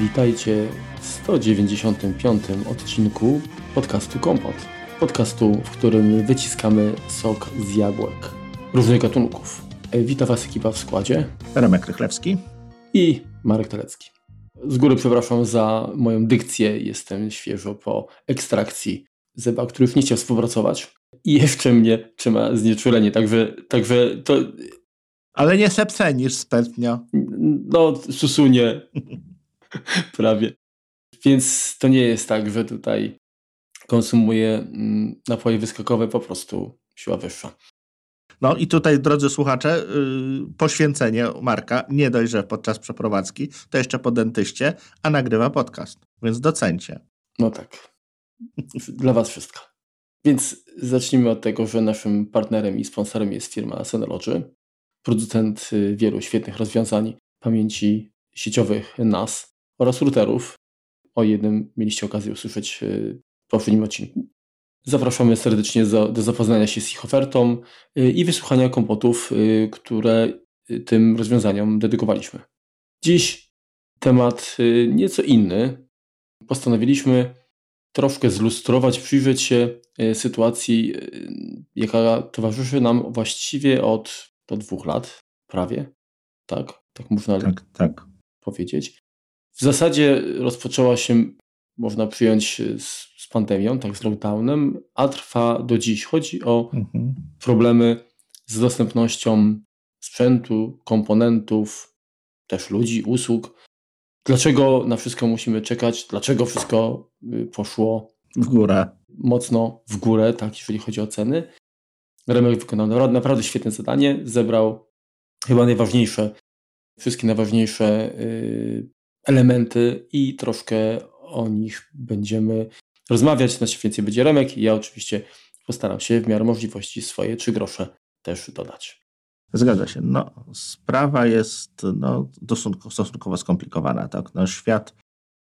Witajcie w 195 odcinku podcastu Kompot. Podcastu, w którym wyciskamy sok z jabłek różnych gatunków. Witam Was ekipa w składzie. Remek Rychlewski i Marek Telecki. Z góry przepraszam za moją dykcję. Jestem świeżo po ekstrakcji zeba, który już nie chciał współpracować. I jeszcze mnie trzyma znieczulenie, także, także to... Ale nie sepsenisz spętnia. No, susunie. Prawie. Więc to nie jest tak, że tutaj konsumuję mm, napoje wyskokowe, po prostu siła wyższa. No i tutaj, drodzy słuchacze, yy, poświęcenie Marka, nie dość, że podczas przeprowadzki, to jeszcze po dentyście, a nagrywa podcast, więc docencie. No tak. Dla was wszystko. Więc zacznijmy od tego, że naszym partnerem i sponsorem jest firma Synology, producent y, wielu świetnych rozwiązań pamięci sieciowych NAS, oraz routerów. O jednym mieliście okazję usłyszeć w poprzednim odcinku. Zapraszamy serdecznie do, do zapoznania się z ich ofertą y, i wysłuchania kompotów, y, które tym rozwiązaniom dedykowaliśmy. Dziś temat nieco inny. Postanowiliśmy troszkę zlustrować, przyjrzeć się sytuacji, jaka towarzyszy nam właściwie od, od dwóch lat, prawie. Tak, tak można tak, tak. powiedzieć. W zasadzie rozpoczęła się, można przyjąć, z, z pandemią, tak, z lockdownem, a trwa do dziś. Chodzi o mhm. problemy z dostępnością sprzętu, komponentów, też ludzi, usług. Dlaczego na wszystko musimy czekać? Dlaczego wszystko y, poszło w górę? Mocno w górę, tak, jeżeli chodzi o ceny. Remek wykonał naprawdę świetne zadanie, zebrał chyba najważniejsze, wszystkie najważniejsze y, elementy i troszkę o nich będziemy rozmawiać. Znaczy więcej będzie Remek i ja oczywiście postaram się w miarę możliwości swoje trzy grosze też dodać. Zgadza się. No, sprawa jest no, stosunkowo skomplikowana. Tak? No, świat,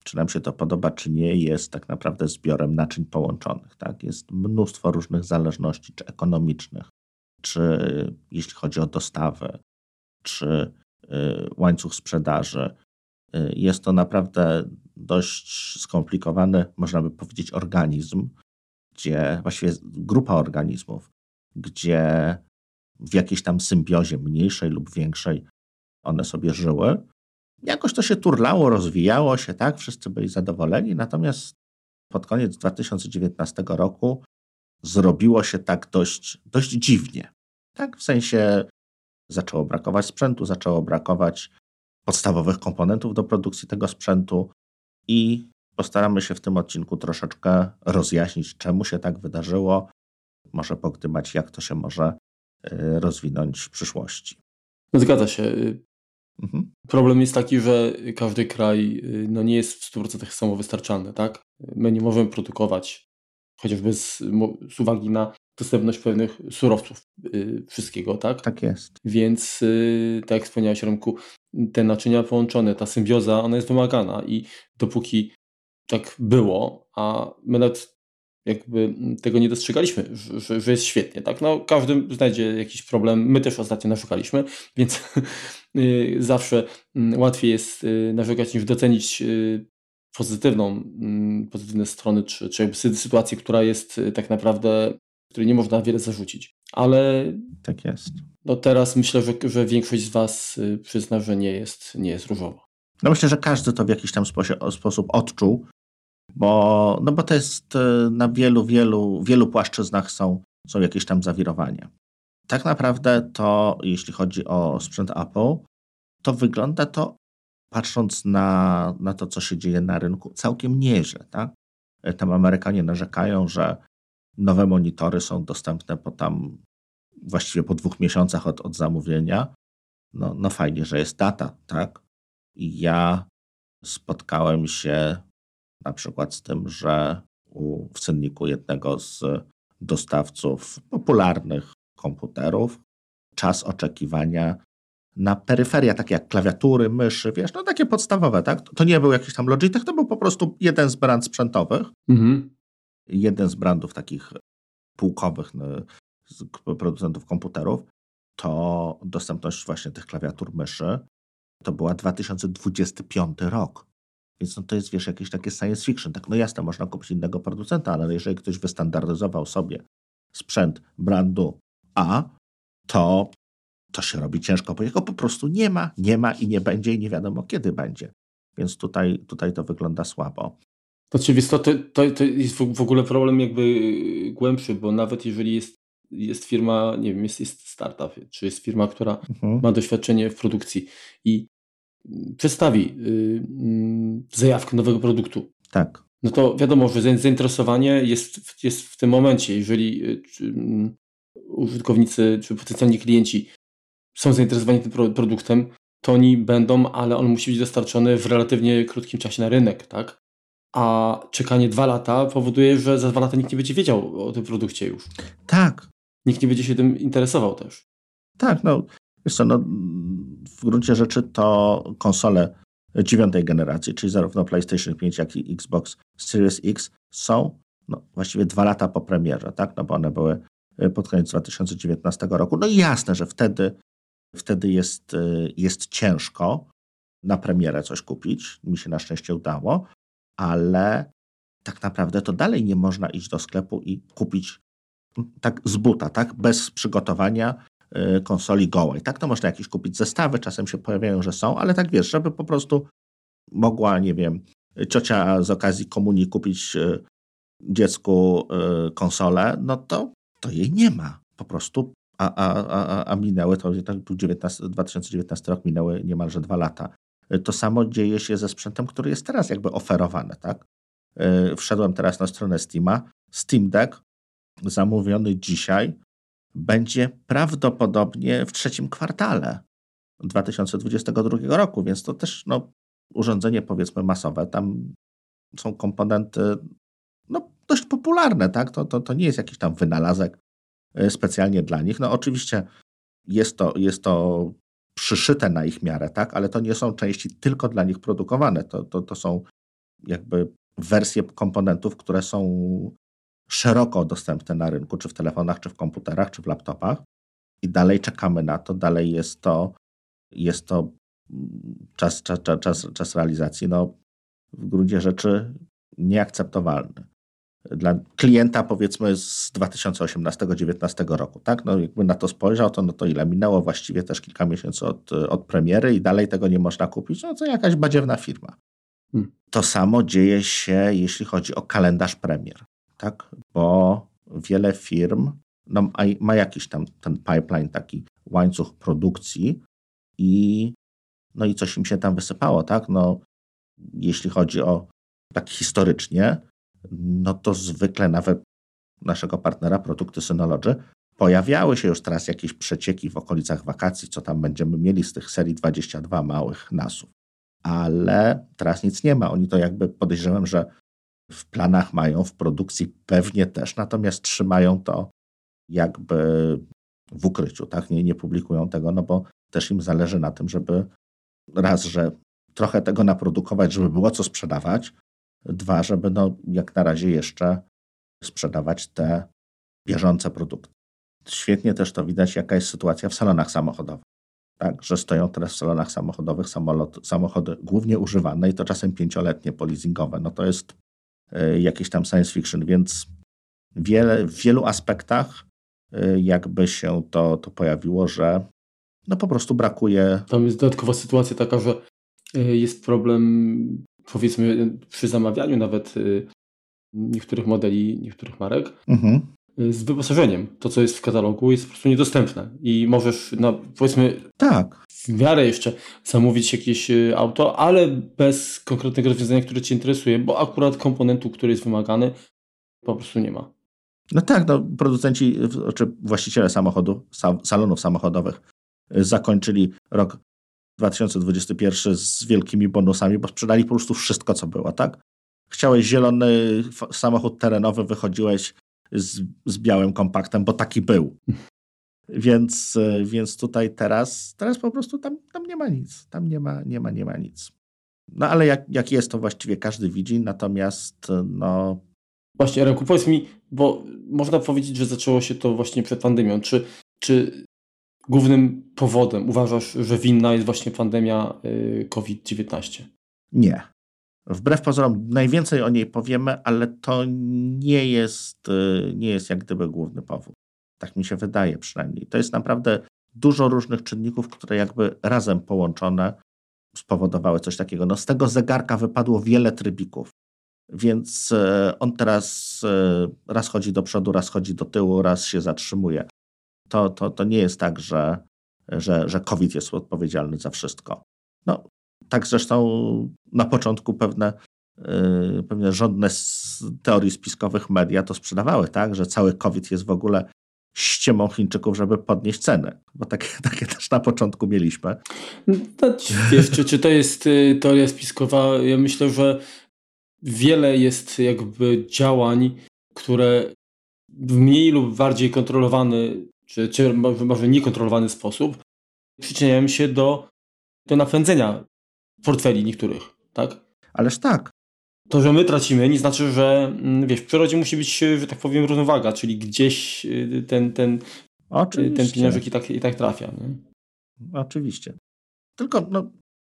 czy nam się to podoba, czy nie, jest tak naprawdę zbiorem naczyń połączonych. Tak? Jest mnóstwo różnych zależności, czy ekonomicznych, czy jeśli chodzi o dostawę, czy y, łańcuch sprzedaży, jest to naprawdę dość skomplikowany, można by powiedzieć, organizm, gdzie właściwie grupa organizmów, gdzie w jakiejś tam symbiozie mniejszej lub większej one sobie żyły. Jakoś to się turlało, rozwijało się, tak, wszyscy byli zadowoleni, natomiast pod koniec 2019 roku zrobiło się tak dość, dość dziwnie. Tak, w sensie zaczęło brakować sprzętu, zaczęło brakować podstawowych komponentów do produkcji tego sprzętu i postaramy się w tym odcinku troszeczkę rozjaśnić, czemu się tak wydarzyło, może pogdybać, jak to się może y, rozwinąć w przyszłości. Zgadza się. Mhm. Problem jest taki, że każdy kraj y, no, nie jest w 100% samowystarczalny. Tak? My nie możemy produkować, chociażby z, z uwagi na dostępność pewnych surowców yy, wszystkiego, tak? Tak jest. Więc yy, tak jak wspomniałeś Remku, te naczynia połączone, ta symbioza, ona jest wymagana i dopóki tak było, a my nawet jakby tego nie dostrzegaliśmy, że, że jest świetnie, tak? No każdy znajdzie jakiś problem, my też ostatnio narzekaliśmy, więc yy, zawsze mm, łatwiej jest y, narzekać niż docenić y, pozytywną, mm, pozytywne strony, czy, czy jakby sytuację, która jest y, tak naprawdę której nie można wiele zarzucić. Ale tak jest. No teraz myślę, że, że większość z Was y, przyzna, że nie jest, nie jest różowo. No myślę, że każdy to w jakiś tam sposób odczuł, bo, no bo to jest y, na wielu, wielu, wielu płaszczyznach są, są jakieś tam zawirowania. Tak naprawdę to, jeśli chodzi o sprzęt Apple, to wygląda to, patrząc na, na to, co się dzieje na rynku, całkiem nieźle. Tak? Tam Amerykanie narzekają, że Nowe monitory są dostępne po tam właściwie po dwóch miesiącach od, od zamówienia. No, no fajnie, że jest data, tak? I ja spotkałem się na przykład z tym, że u, w cenniku jednego z dostawców popularnych komputerów czas oczekiwania na peryferia, takie jak klawiatury, myszy, wiesz, no takie podstawowe, tak? To nie był jakiś tam Logitech, to był po prostu jeden z brand sprzętowych. Mhm jeden z brandów takich półkowych no, producentów komputerów, to dostępność właśnie tych klawiatur myszy to była 2025 rok. Więc no to jest, wiesz, jakieś takie science fiction. Tak, no jasne, można kupić innego producenta, ale jeżeli ktoś wystandaryzował sobie sprzęt brandu A, to to się robi ciężko, bo jego po prostu nie ma, nie ma i nie będzie i nie wiadomo kiedy będzie. Więc tutaj, tutaj to wygląda słabo. Znaczy, to, to, to, to jest w ogóle problem jakby głębszy, bo nawet jeżeli jest, jest firma, nie wiem, jest, jest startup, czy jest firma, która mhm. ma doświadczenie w produkcji i przedstawi yy, zajawkę nowego produktu. Tak. No to wiadomo, że zainteresowanie jest, jest w tym momencie, jeżeli y, czy, użytkownicy czy potencjalni klienci są zainteresowani tym produktem, to oni będą, ale on musi być dostarczony w relatywnie krótkim czasie na rynek, tak? A czekanie dwa lata powoduje, że za dwa lata nikt nie będzie wiedział o tym produkcie już. Tak. Nikt nie będzie się tym interesował też. Tak, no wiesz co, no, w gruncie rzeczy to konsole dziewiątej generacji, czyli zarówno PlayStation 5, jak i Xbox Series X są no, właściwie dwa lata po premierze, tak? No bo one były pod koniec 2019 roku. No i jasne, że wtedy Wtedy jest, y, jest ciężko na premierę coś kupić. Mi się na szczęście udało, ale tak naprawdę to dalej nie można iść do sklepu i kupić tak z buta, tak, bez przygotowania y, konsoli gołej. Tak, to można jakieś kupić zestawy, czasem się pojawiają, że są, ale tak wiesz, żeby po prostu mogła, nie wiem, ciocia z okazji komunii kupić y, dziecku konsolę, no to, to jej nie ma. Po prostu a, a, a, a minęły, to był 19, 2019 rok, minęły niemalże dwa lata. To samo dzieje się ze sprzętem, który jest teraz jakby oferowany, tak? E, wszedłem teraz na stronę Steama. Steam Deck zamówiony dzisiaj będzie prawdopodobnie w trzecim kwartale 2022 roku, więc to też no, urządzenie powiedzmy masowe. Tam są komponenty no, dość popularne, tak? To, to, to nie jest jakiś tam wynalazek E, specjalnie dla nich. No oczywiście jest to, jest to przyszyte na ich miarę, tak, ale to nie są części tylko dla nich produkowane. To, to, to są jakby wersje komponentów, które są szeroko dostępne na rynku, czy w telefonach, czy w komputerach, czy w laptopach. I dalej czekamy na to, dalej jest to, jest to czas, czas, czas, czas realizacji, no w gruncie rzeczy nieakceptowalny dla klienta powiedzmy z 2018-2019 roku. Tak? No, jakby na to spojrzał, to, no to ile minęło właściwie też kilka miesięcy od, od premiery i dalej tego nie można kupić, no to jakaś badziewna firma. Hmm. To samo dzieje się, jeśli chodzi o kalendarz premier, tak? bo wiele firm no, ma jakiś tam ten pipeline, taki łańcuch produkcji i no i coś im się tam wysypało, tak? No, jeśli chodzi o tak historycznie, no to zwykle nawet naszego partnera Produkty Synology pojawiały się już teraz jakieś przecieki w okolicach wakacji, co tam będziemy mieli z tych serii 22 małych nasów. Ale teraz nic nie ma. Oni to jakby podejrzewam, że w planach mają, w produkcji pewnie też, natomiast trzymają to jakby w ukryciu, tak? Nie, nie publikują tego, no bo też im zależy na tym, żeby raz, że trochę tego naprodukować, żeby było co sprzedawać, Dwa, żeby no, jak na razie jeszcze sprzedawać te bieżące produkty. Świetnie też to widać, jaka jest sytuacja w salonach samochodowych. Tak, że stoją teraz w salonach samochodowych samolot, samochody głównie używane i to czasem pięcioletnie, polizingowe. No to jest y, jakieś tam science fiction, więc wiele, w wielu aspektach y, jakby się to, to pojawiło, że no po prostu brakuje. Tam jest dodatkowa sytuacja taka, że y, jest problem powiedzmy przy zamawianiu nawet y, niektórych modeli, niektórych marek, mhm. Y, z wyposażeniem. To, co jest w katalogu, jest po prostu niedostępne. I możesz, no, powiedzmy, tak. w miarę jeszcze zamówić jakieś y, auto, ale bez konkretnego rozwiązania, które Cię interesuje, bo akurat komponentu, który jest wymagany, po prostu nie ma. No tak, no, producenci, czy właściciele samochodów, salonów samochodowych zakończyli rok 2021 z wielkimi bonusami, bo sprzedali po prostu wszystko, co było, tak? Chciałeś zielony samochód terenowy, wychodziłeś z, z białym kompaktem, bo taki był. Więc, więc tutaj teraz, teraz po prostu tam, tam nie ma nic. Tam nie ma, nie ma, nie ma nic. No ale jak, jak jest, to właściwie każdy widzi, natomiast no... Właśnie, Remku, powiedz mi, bo można powiedzieć, że zaczęło się to właśnie przed pandemią. Czy, czy głównym powodem uważasz, że winna jest właśnie pandemia y, COVID-19? Nie. Wbrew pozorom najwięcej o niej powiemy, ale to nie jest, y, nie jest jak gdyby główny powód. Tak mi się wydaje przynajmniej. To jest naprawdę dużo różnych czynników, które jakby razem połączone spowodowały coś takiego. No z tego zegarka wypadło wiele trybików, więc y, on teraz raz chodzi do przodu, raz chodzi do tyłu, raz się zatrzymuje. To, to, to nie jest tak, że, że, że COVID jest odpowiedzialny za wszystko. No, tak zresztą na początku pewne, yy, pewne rządne teorii spiskowych media to sprzedawały, tak, że cały COVID jest w ogóle ściemą Chińczyków, żeby podnieść ceny. Bo takie, takie też na początku mieliśmy. No, wiesz, czy, czy to jest y, teoria spiskowa? Ja myślę, że wiele jest jakby działań, które w mniej lub bardziej kontrolowany, czy, czy może niekontrolowany sposób przyczyniają się do, do napędzenia portfeli niektórych, tak? Ależ tak. To, że my tracimy, nie znaczy, że mm, wiesz, w przyrodzie musi być, że tak powiem, równowaga, czyli gdzieś y, ten, ten, Oczywiście. ten pieniążek i tak, i tak trafia. Nie? Oczywiście. Tylko no,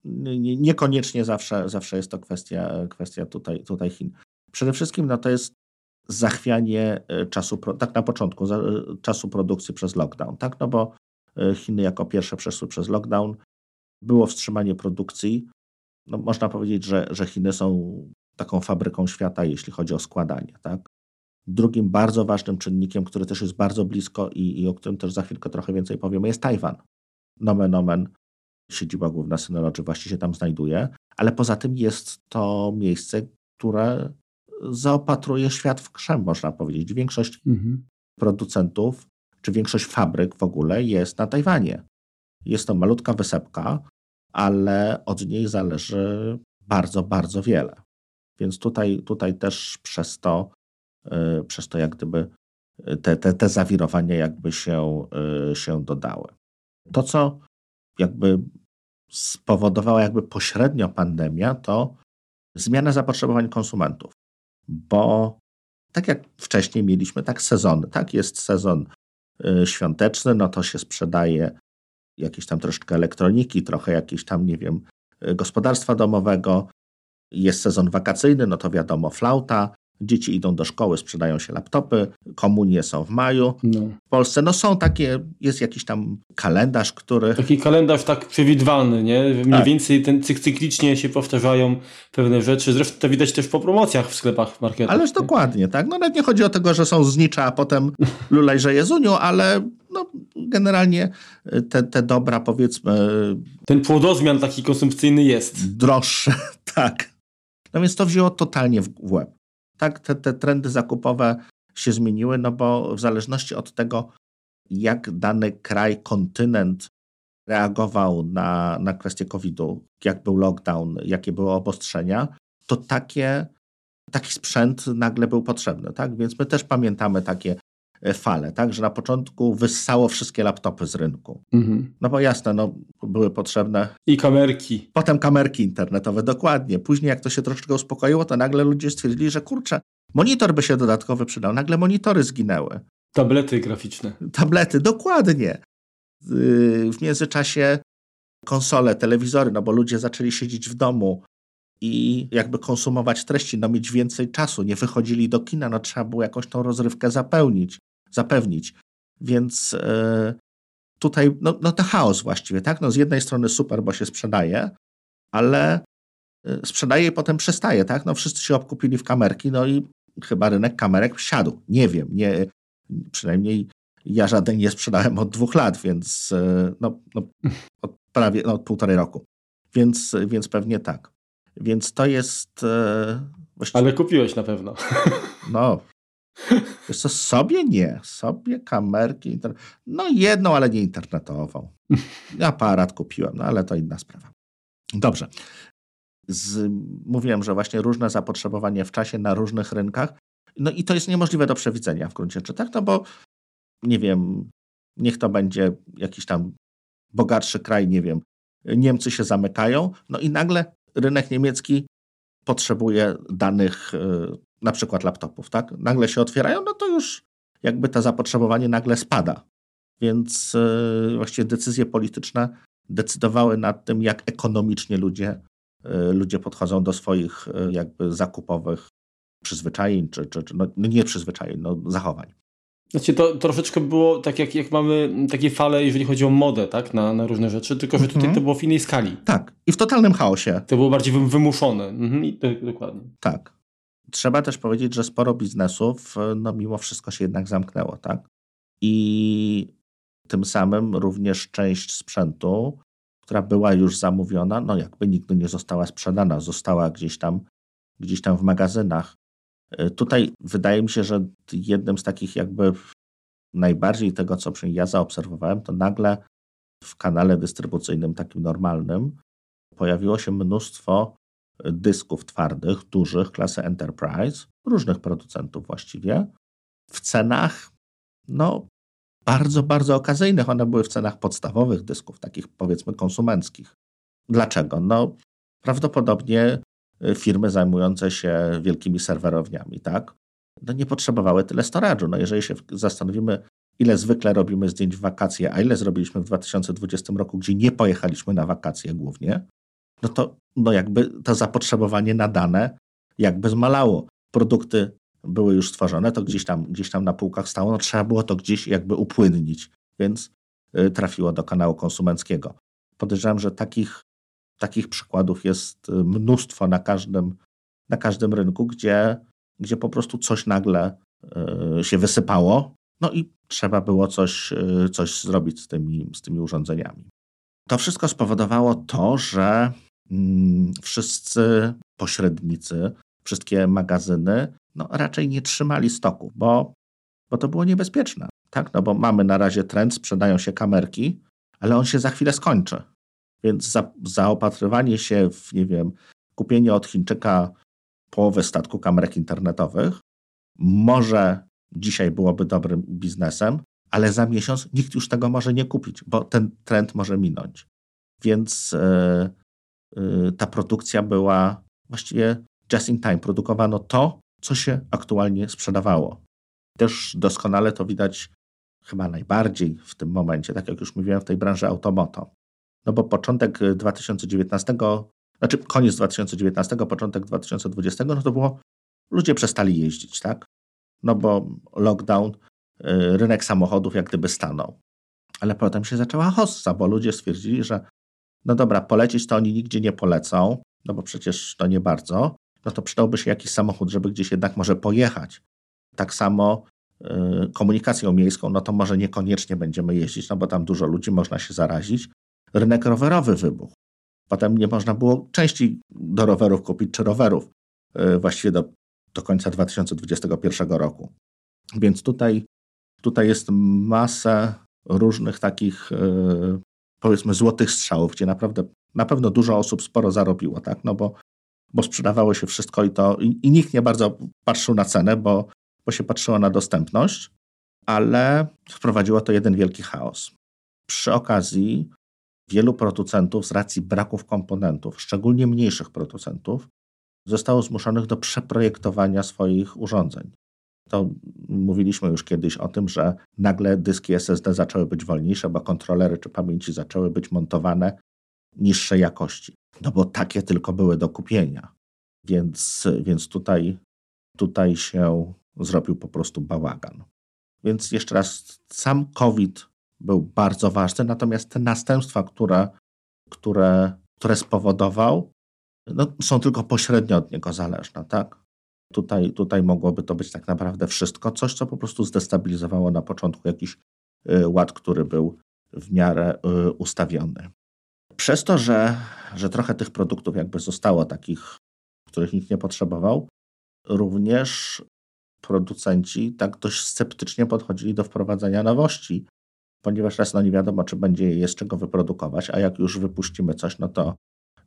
nie, niekoniecznie zawsze, zawsze jest to kwestia, kwestia tutaj, tutaj Chin. Przede wszystkim no, to jest zachwianie y, czasu, tak na początku, y, czasu produkcji przez lockdown, tak? No bo Chiny jako pierwsze przeszły przez lockdown, było wstrzymanie produkcji. No, można powiedzieć, że, że Chiny są taką fabryką świata, jeśli chodzi o składanie. Tak? Drugim bardzo ważnym czynnikiem, który też jest bardzo blisko i, i o którym też za chwilkę trochę więcej powiemy, jest Tajwan. Nomen omen, siedziba główna Synology właśnie się tam znajduje, ale poza tym jest to miejsce, które zaopatruje świat w krzem, można powiedzieć. Większość mhm. producentów, czy większość fabryk w ogóle jest na Tajwanie. Jest to malutka wysepka, ale od niej zależy bardzo, bardzo wiele. Więc tutaj, tutaj też przez to, y, przez to jak gdyby te, te, te zawirowania jakby się, y, się dodały. To, co jakby spowodowała jakby pośrednio pandemia, to zmiana zapotrzebowań konsumentów. Bo tak jak wcześniej mieliśmy, tak sezony, tak jest sezon y, świąteczny, no to się sprzedaje jakieś tam troszkę elektroniki, trochę jakieś tam, nie wiem, gospodarstwa domowego. Jest sezon wakacyjny, no to wiadomo, flauta. Dzieci idą do szkoły, sprzedają się laptopy, komunie są w maju. No. W Polsce no są takie, jest jakiś tam kalendarz, który... Taki kalendarz tak przewidywalny, nie? Mniej tak. więcej ten cyklicznie się powtarzają pewne rzeczy. Zresztą to widać też po promocjach w sklepach marketach. Ależ nie? dokładnie, tak? No nawet nie chodzi o tego, że są znicza, a potem lulejże Jezuniu, ale no, generalnie y, te, te dobra, powiedzmy. Ten płodozmian taki konsumpcyjny jest. Droższe, tak. No więc to wzięło totalnie w łeb. Tak, te, te trendy zakupowe się zmieniły, no bo w zależności od tego, jak dany kraj, kontynent reagował na, na kwestię COVID-u, jak był lockdown, jakie były obostrzenia, to takie, taki sprzęt nagle był potrzebny. Tak? Więc my też pamiętamy takie E, fale, tak? Że na początku wyssało wszystkie laptopy z rynku. Mhm. No bo jasne, no, były potrzebne. I kamerki. Potem kamerki internetowe, dokładnie. Później, jak to się troszeczkę uspokoiło, to nagle ludzie stwierdzili, że kurczę, monitor by się dodatkowy przydał. Nagle monitory zginęły. Tablety graficzne. Tablety, dokładnie. W międzyczasie konsole, telewizory, no bo ludzie zaczęli siedzieć w domu i jakby konsumować treści, no mieć więcej czasu, nie wychodzili do kina, no trzeba było jakąś tą rozrywkę zapełnić zapewnić. Więc e, tutaj no, no to chaos właściwie, tak? No z jednej strony super, bo się sprzedaje, ale e, sprzedaje i potem przestaje, tak? No wszyscy się obkupili w kamerki, no i chyba rynek kamerek siadł. Nie wiem, nie, przynajmniej ja żaden nie sprzedałem od dwóch lat, więc e, no, no od prawie no, od półtorej roku. Więc, więc pewnie tak. Więc to jest. Właściwie... Ale kupiłeś na pewno. No, Wiesz co, sobie nie. Sobie kamerki, inter... no jedną, ale nie internetową. Aparat kupiłem, no ale to inna sprawa. Dobrze. Z, mówiłem, że właśnie różne zapotrzebowanie w czasie na różnych rynkach. No i to jest niemożliwe do przewidzenia w gruncie rzeczy, tak? No bo nie wiem, niech to będzie jakiś tam bogatszy kraj, nie wiem. Niemcy się zamykają, no i nagle rynek niemiecki potrzebuje danych y, na przykład laptopów, tak? Nagle się otwierają, no to już jakby to zapotrzebowanie nagle spada. Więc yy, właściwie decyzje polityczne decydowały nad tym, jak ekonomicznie ludzie ludzie podchodzą do swoich jakby zakupowych przyzwyczajeń, czy, czy, czy no nie przyzwyczajeń, no zachowań. Znaczy to troszeczkę było tak jak, jak mamy takie fale, jeżeli chodzi o modę, tak, na, na różne rzeczy, tylko że tutaj mhm. to było w innej skali. Tak, i w totalnym chaosie. To było bardziej wymuszone. Mhm, i to, dokładnie. Tak. Trzeba też powiedzieć, że sporo biznesów, no mimo wszystko się jednak zamknęło, tak? I tym samym również część sprzętu, która była już zamówiona, no jakby nigdy nie została sprzedana, została gdzieś tam, gdzieś tam w magazynach. E, tutaj wydaje mi się, że jednym z takich jakby najbardziej tego, co ja zaobserwowałem, to nagle w kanale dystrybucyjnym takim normalnym pojawiło się mnóstwo dysków twardych, dużych, klasy Enterprise, różnych producentów właściwie, w cenach no bardzo, bardzo okazyjnych. One były w cenach podstawowych dysków, takich powiedzmy konsumenckich. Dlaczego? No prawdopodobnie firmy zajmujące się wielkimi serwerowniami, tak? No nie potrzebowały tyle storage'u. No jeżeli się zastanowimy, ile zwykle robimy zdjęć w wakacje, a ile zrobiliśmy w 2020 roku, gdzie nie pojechaliśmy na wakacje głównie, no to no jakby to zapotrzebowanie na dane jakby zmalało. Produkty były już stworzone, to gdzieś tam, gdzieś tam na półkach stało, no trzeba było to gdzieś jakby upłynnić, więc y, trafiło do kanału konsumenckiego. Podejrzewam, że takich Takich przykładów jest y, mnóstwo na każdym, na każdym rynku, gdzie, gdzie po prostu coś nagle y, się wysypało, no i trzeba było coś, y, coś zrobić z tymi, z tymi urządzeniami. To wszystko spowodowało to, że mm, wszyscy pośrednicy, wszystkie magazyny no, raczej nie trzymali stoku, bo, bo to było niebezpieczne. Tak? No bo mamy na razie trend, sprzedają się kamerki, ale on się za chwilę skończy. Więc za, zaopatrywanie się w, nie wiem, kupienie od Chińczyka połowy statku kamerek internetowych może dzisiaj byłoby dobrym biznesem, ale za miesiąc nikt już tego może nie kupić, bo ten trend może minąć. Więc yy, yy, ta produkcja była właściwie just in time. Produkowano to, co się aktualnie sprzedawało. Też doskonale to widać chyba najbardziej w tym momencie, tak jak już mówiłem, w tej branży automoto. No bo początek 2019, znaczy koniec 2019, początek 2020, no to było, ludzie przestali jeździć, tak? No bo lockdown, y, rynek samochodów jak gdyby stanął. Ale potem się zaczęła hossa, bo ludzie stwierdzili, że no dobra, polecieć to oni nigdzie nie polecą, no bo przecież to nie bardzo, no to przydałby się jakiś samochód, żeby gdzieś jednak może pojechać. Tak samo y, komunikacją miejską, no to może niekoniecznie będziemy jeździć, no bo tam dużo ludzi, można się zarazić, rynek rowerowy wybuchł. Potem nie można było części do rowerów kupić, czy rowerów e, właściwie do, do końca 2021 roku. Więc tutaj, tutaj jest masa różnych takich, e, powiedzmy, złotych strzałów, gdzie naprawdę na pewno dużo osób sporo zarobiło, tak? No bo, bo sprzedawało się wszystko i to i, i nikt nie bardzo patrzył na cenę, bo, bo się patrzyło na dostępność, ale wprowadziło to jeden wielki chaos. Przy okazji Wielu producentów z racji braków komponentów, szczególnie mniejszych producentów, zostało zmuszonych do przeprojektowania swoich urządzeń. To mówiliśmy już kiedyś o tym, że nagle dyski SSD zaczęły być wolniejsze, bo kontrolery czy pamięci zaczęły być montowane niższej jakości. No bo takie tylko były do kupienia. Więc, więc tutaj, tutaj się zrobił po prostu bałagan. Więc jeszcze raz, sam COVID był bardzo ważny, natomiast te następstwa, które, które, które spowodował, no, są tylko pośrednio od niego zależne. Tak? Tutaj, tutaj mogłoby to być tak naprawdę wszystko, coś, co po prostu zdestabilizowało na początku jakiś y, ład, który był w miarę y, ustawiony. Przez to, że, że trochę tych produktów jakby zostało takich, których nikt nie potrzebował, również producenci tak dość sceptycznie podchodzili do wprowadzania nowości ponieważ raz no nie wiadomo, czy będzie je z czego wyprodukować, a jak już wypuścimy coś, no to,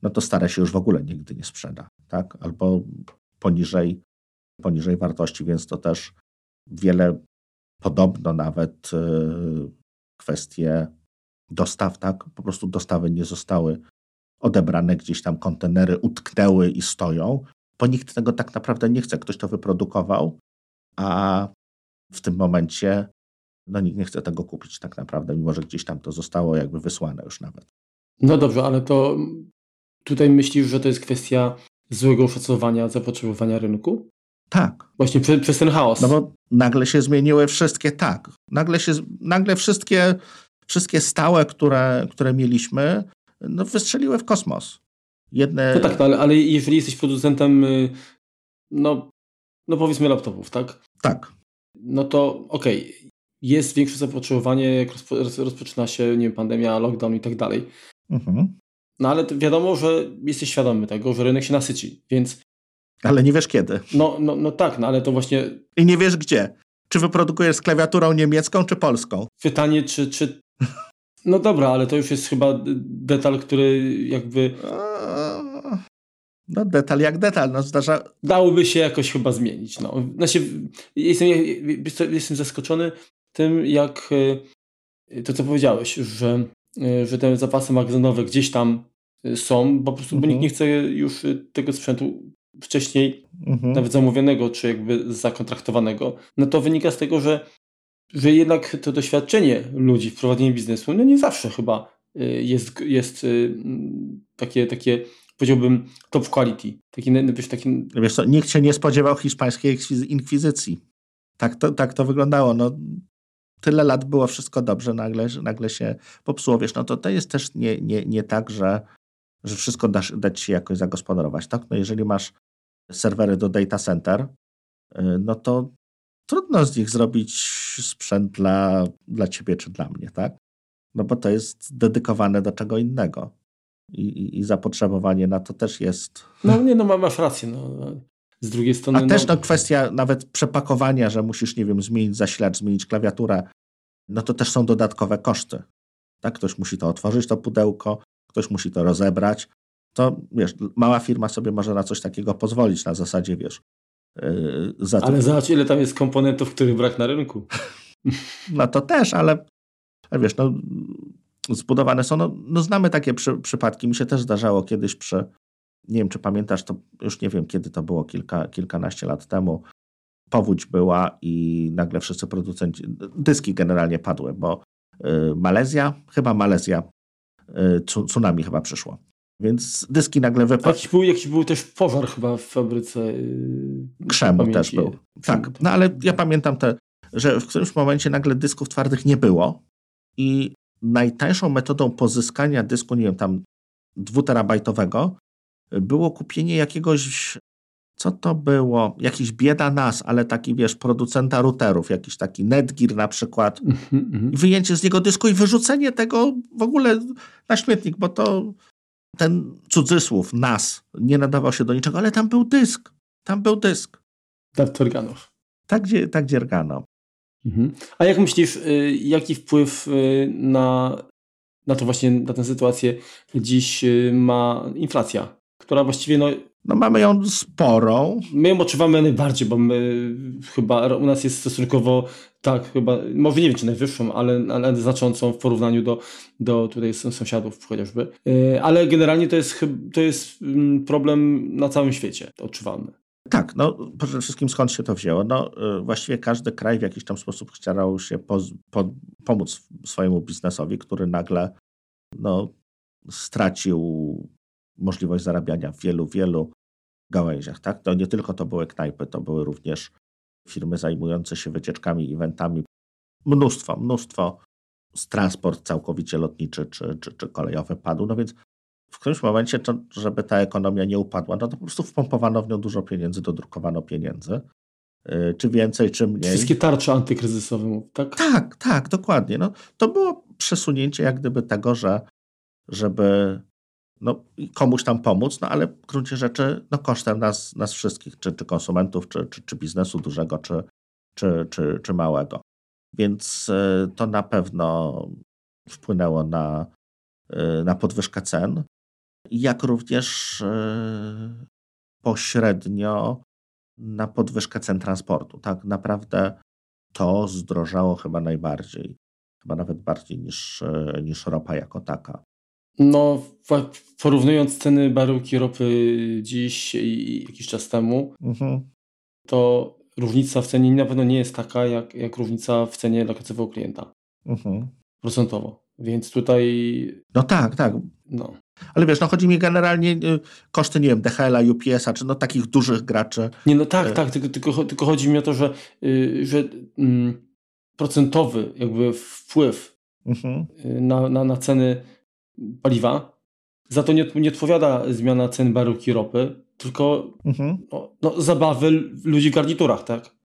no to stare się już w ogóle nigdy nie sprzeda, tak? Albo poniżej, poniżej wartości, więc to też wiele, podobno nawet yy, kwestie dostaw, tak? Po prostu dostawy nie zostały odebrane, gdzieś tam kontenery utknęły i stoją, bo nikt tego tak naprawdę nie chce. Ktoś to wyprodukował, a w tym momencie no nikt nie chce tego kupić tak naprawdę, mimo że gdzieś tam to zostało jakby wysłane już nawet. No dobrze, ale to tutaj myślisz, że to jest kwestia złego oszacowania zapotrzebowania rynku? Tak. Właśnie przez, przez ten chaos. No bo nagle się zmieniły wszystkie, tak. Nagle, się, nagle wszystkie, wszystkie stałe, które, które mieliśmy, no wystrzeliły w kosmos. Jedne... No tak, no, ale, ale jeżeli jesteś producentem, y, no, no powiedzmy laptopów, tak? Tak. No to okej, okay. Jest większe zapotrzebowanie, jak rozpoczyna się nie wiem, pandemia, lockdown i tak dalej. Mhm. No ale wiadomo, że jesteś świadomy tego, że rynek się nasyci, więc... Ale nie wiesz kiedy. No, no, no tak, no ale to właśnie... I nie wiesz gdzie. Czy wyprodukujesz z klawiaturą niemiecką, czy polską? Pytanie, czy, czy no dobra, ale to już jest chyba detal, który jakby. No, detal jak detal, no zdarza. Dałoby się jakoś chyba zmienić. No. Znaczy, jestem, jestem zaskoczony tym, jak e, to, co powiedziałeś, że, e, że te zapasy magazynowe gdzieś tam e, są, po prostu mhm. bo nikt mhm. nie chce już tego sprzętu wcześniej, mhm. nawet zamówionego, czy jakby zakontraktowanego. No to wynika z tego, że że jednak to doświadczenie ludzi w prowadzeniu biznesu, no nie zawsze chyba y, jest, jest y, takie, takie powiedziałbym top quality. Taki, wiesz, taki... wiesz co, nikt się nie spodziewał hiszpańskiej inkwizycji. Tak to, tak to wyglądało. No, tyle lat było wszystko dobrze, nagle, nagle się popsuło. Wiesz, no to, to jest też nie, nie, nie tak, że, że wszystko dasz, dać się jakoś zagospodarować. Tak? No jeżeli masz serwery do data center, y, no to trudno z nich zrobić sprzęt dla, dla ciebie czy dla mnie, tak? No bo to jest dedykowane do czego innego. I, i, i zapotrzebowanie na to też jest. No nie, no masz rację. No. Z drugiej strony. A też no, kwestia nawet przepakowania, że musisz, nie wiem, zmienić zasilacz, zmienić klawiaturę, no to też są dodatkowe koszty. Tak? Ktoś musi to otworzyć, to pudełko, ktoś musi to rozebrać. To wiesz, mała firma sobie może na coś takiego pozwolić na zasadzie, wiesz, Yy, za ale zobacz, ile tam jest komponentów, których brak na rynku. No to też, ale wiesz, no, zbudowane są, no, no znamy takie przy, przypadki. Mi się też zdarzało kiedyś przy, nie wiem czy pamiętasz, to już nie wiem kiedy to było, kilka, kilkanaście lat temu. Powódź była i nagle wszyscy producenci, dyski generalnie padły, bo y, Malezja, chyba Malezja, y, tsunami chyba przyszło. Więc dyski nagle wypadły. Jakiś był, jakiś był też pożar chyba w fabryce. Yy, Krzemu też był. Tak, no ale ja pamiętam te, że w którymś momencie nagle dysków twardych nie było i najtańszą metodą pozyskania dysku, nie wiem, tam dwuterabajtowego było kupienie jakiegoś, co to było? Jakiś bieda nas, ale taki, wiesz, producenta routerów, jakiś taki Netgear na przykład. Mm -hmm. Wyjęcie z niego dysku i wyrzucenie tego w ogóle na śmietnik, bo to ten cudzysłów, nas, nie nadawał się do niczego, ale tam był dysk. Tam był dysk. Tak organów. Tak, gdzie, tak dziergano. Mhm. A jak myślisz, y, jaki wpływ y, na, na to właśnie, na tę sytuację dziś y, ma inflacja, która właściwie no, no mamy ją sporą. My ją odczuwamy najbardziej, bo my chyba u nas jest stosunkowo tak, chyba, może nie wiem czy najwyższą, ale, ale znaczącą w porównaniu do, do tutaj sąsiadów chociażby. E, ale generalnie to jest, to jest mm, problem na całym świecie, odczuwalny. Tak, no przede wszystkim skąd się to wzięło? No e, właściwie każdy kraj w jakiś tam sposób starał się po, po, pomóc swojemu biznesowi, który nagle no, stracił możliwość zarabiania w wielu, wielu gałęziach. Tak? To nie tylko to były knajpy, to były również firmy zajmujące się wycieczkami, eventami. Mnóstwo, mnóstwo. Transport całkowicie lotniczy czy, czy, czy kolejowy padł. No więc w którymś momencie, to, żeby ta ekonomia nie upadła, no to po prostu wpompowano w nią dużo pieniędzy, dodrukowano pieniędzy. Yy, czy więcej, czy mniej. Wszystkie tarcze antykryzysowe, tak? Tak, tak, dokładnie. No, to było przesunięcie jak gdyby tego, że żeby no, komuś tam pomóc, no ale w gruncie rzeczy no, kosztem nas, nas wszystkich, czy, czy konsumentów, czy, czy, czy biznesu dużego, czy, czy, czy, czy małego. Więc y, to na pewno wpłynęło na, y, na podwyżkę cen, jak również y, pośrednio na podwyżkę cen transportu. Tak naprawdę to zdrożało chyba najbardziej, chyba nawet bardziej niż, niż ropa jako taka. No, porównując ceny baryłki ropy dziś i jakiś czas temu, mhm. to różnica w cenie na pewno nie jest taka, jak, jak różnica w cenie dla końcowego klienta. Mhm. Procentowo. Więc tutaj. No tak, tak. No. Ale wiesz, no chodzi mi generalnie y, koszty, nie wiem, DHL-a, UPS-a, czy no takich dużych graczy. Nie, no tak, tak, tylko, tylko, tylko chodzi mi o to, że, yy, że yy, procentowy jakby wpływ mhm. Y, na, na, na ceny paliwa za to nie, nie odpowiada zmiana cen baryłki ropy, tylko mhm. no, no, zabawy ludzi w garniturach, tak?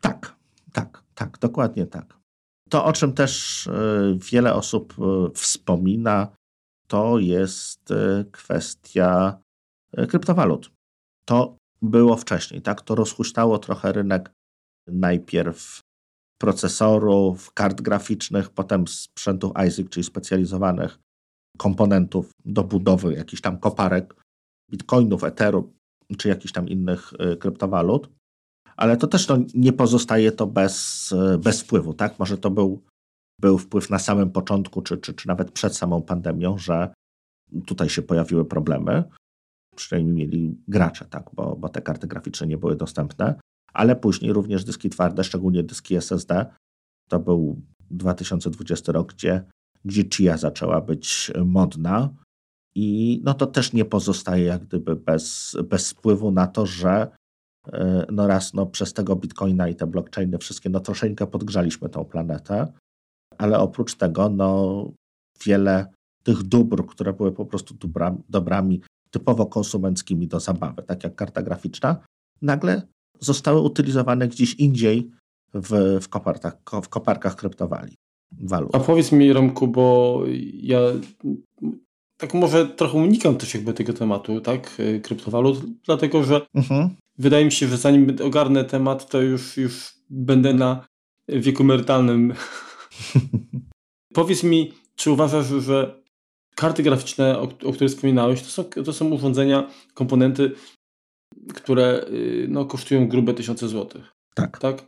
Tak, tak, tak, dokładnie tak. To, o czym też y, wiele osób wspomina, to jest e, kwestia e, kryptowalut. To było wcześniej, tak? To rozhuśtało trochę rynek najpierw procesorów, kart graficznych, potem sprzętów ISIC, czyli specjalizowanych komponentów do budowy jakichś tam koparek, bitcoinów, etheru, czy jakichś tam innych e, kryptowalut. Ale to też no, nie pozostaje to bez, bez wpływu, tak? Może to był był wpływ na samym początku, czy, czy, czy nawet przed samą pandemią, że tutaj się pojawiły problemy. Przynajmniej mieli gracze, tak, bo, bo te karty graficzne nie były dostępne, ale później również dyski twarde, szczególnie dyski SSD. To był 2020 rok, gdzie, gdzie Chia zaczęła być modna. I no to też nie pozostaje jak gdyby bez, bez wpływu na to, że e, no raz no przez tego bitcoina i te blockchainy wszystkie, no troszeczkę podgrzaliśmy tą planetę, ale oprócz tego, no, wiele tych dóbr, które były po prostu dobrami, typowo konsumenckimi do zabawy, tak jak karta graficzna, nagle zostały utylizowane gdzieś indziej w, w, koparkach, w koparkach kryptowali. Walut. A powiedz mi, Romku, bo ja tak może trochę unikam też jakby tego tematu, tak, kryptowalut, dlatego że mhm. wydaje mi się, że zanim ogarnę temat, to już, już będę na wieku emerytalnym Powiedz mi, czy uważasz, że karty graficzne, o, o których wspominałeś, to są, to są urządzenia, komponenty, które y, no, kosztują grube tysiące złotych? Tak. tak.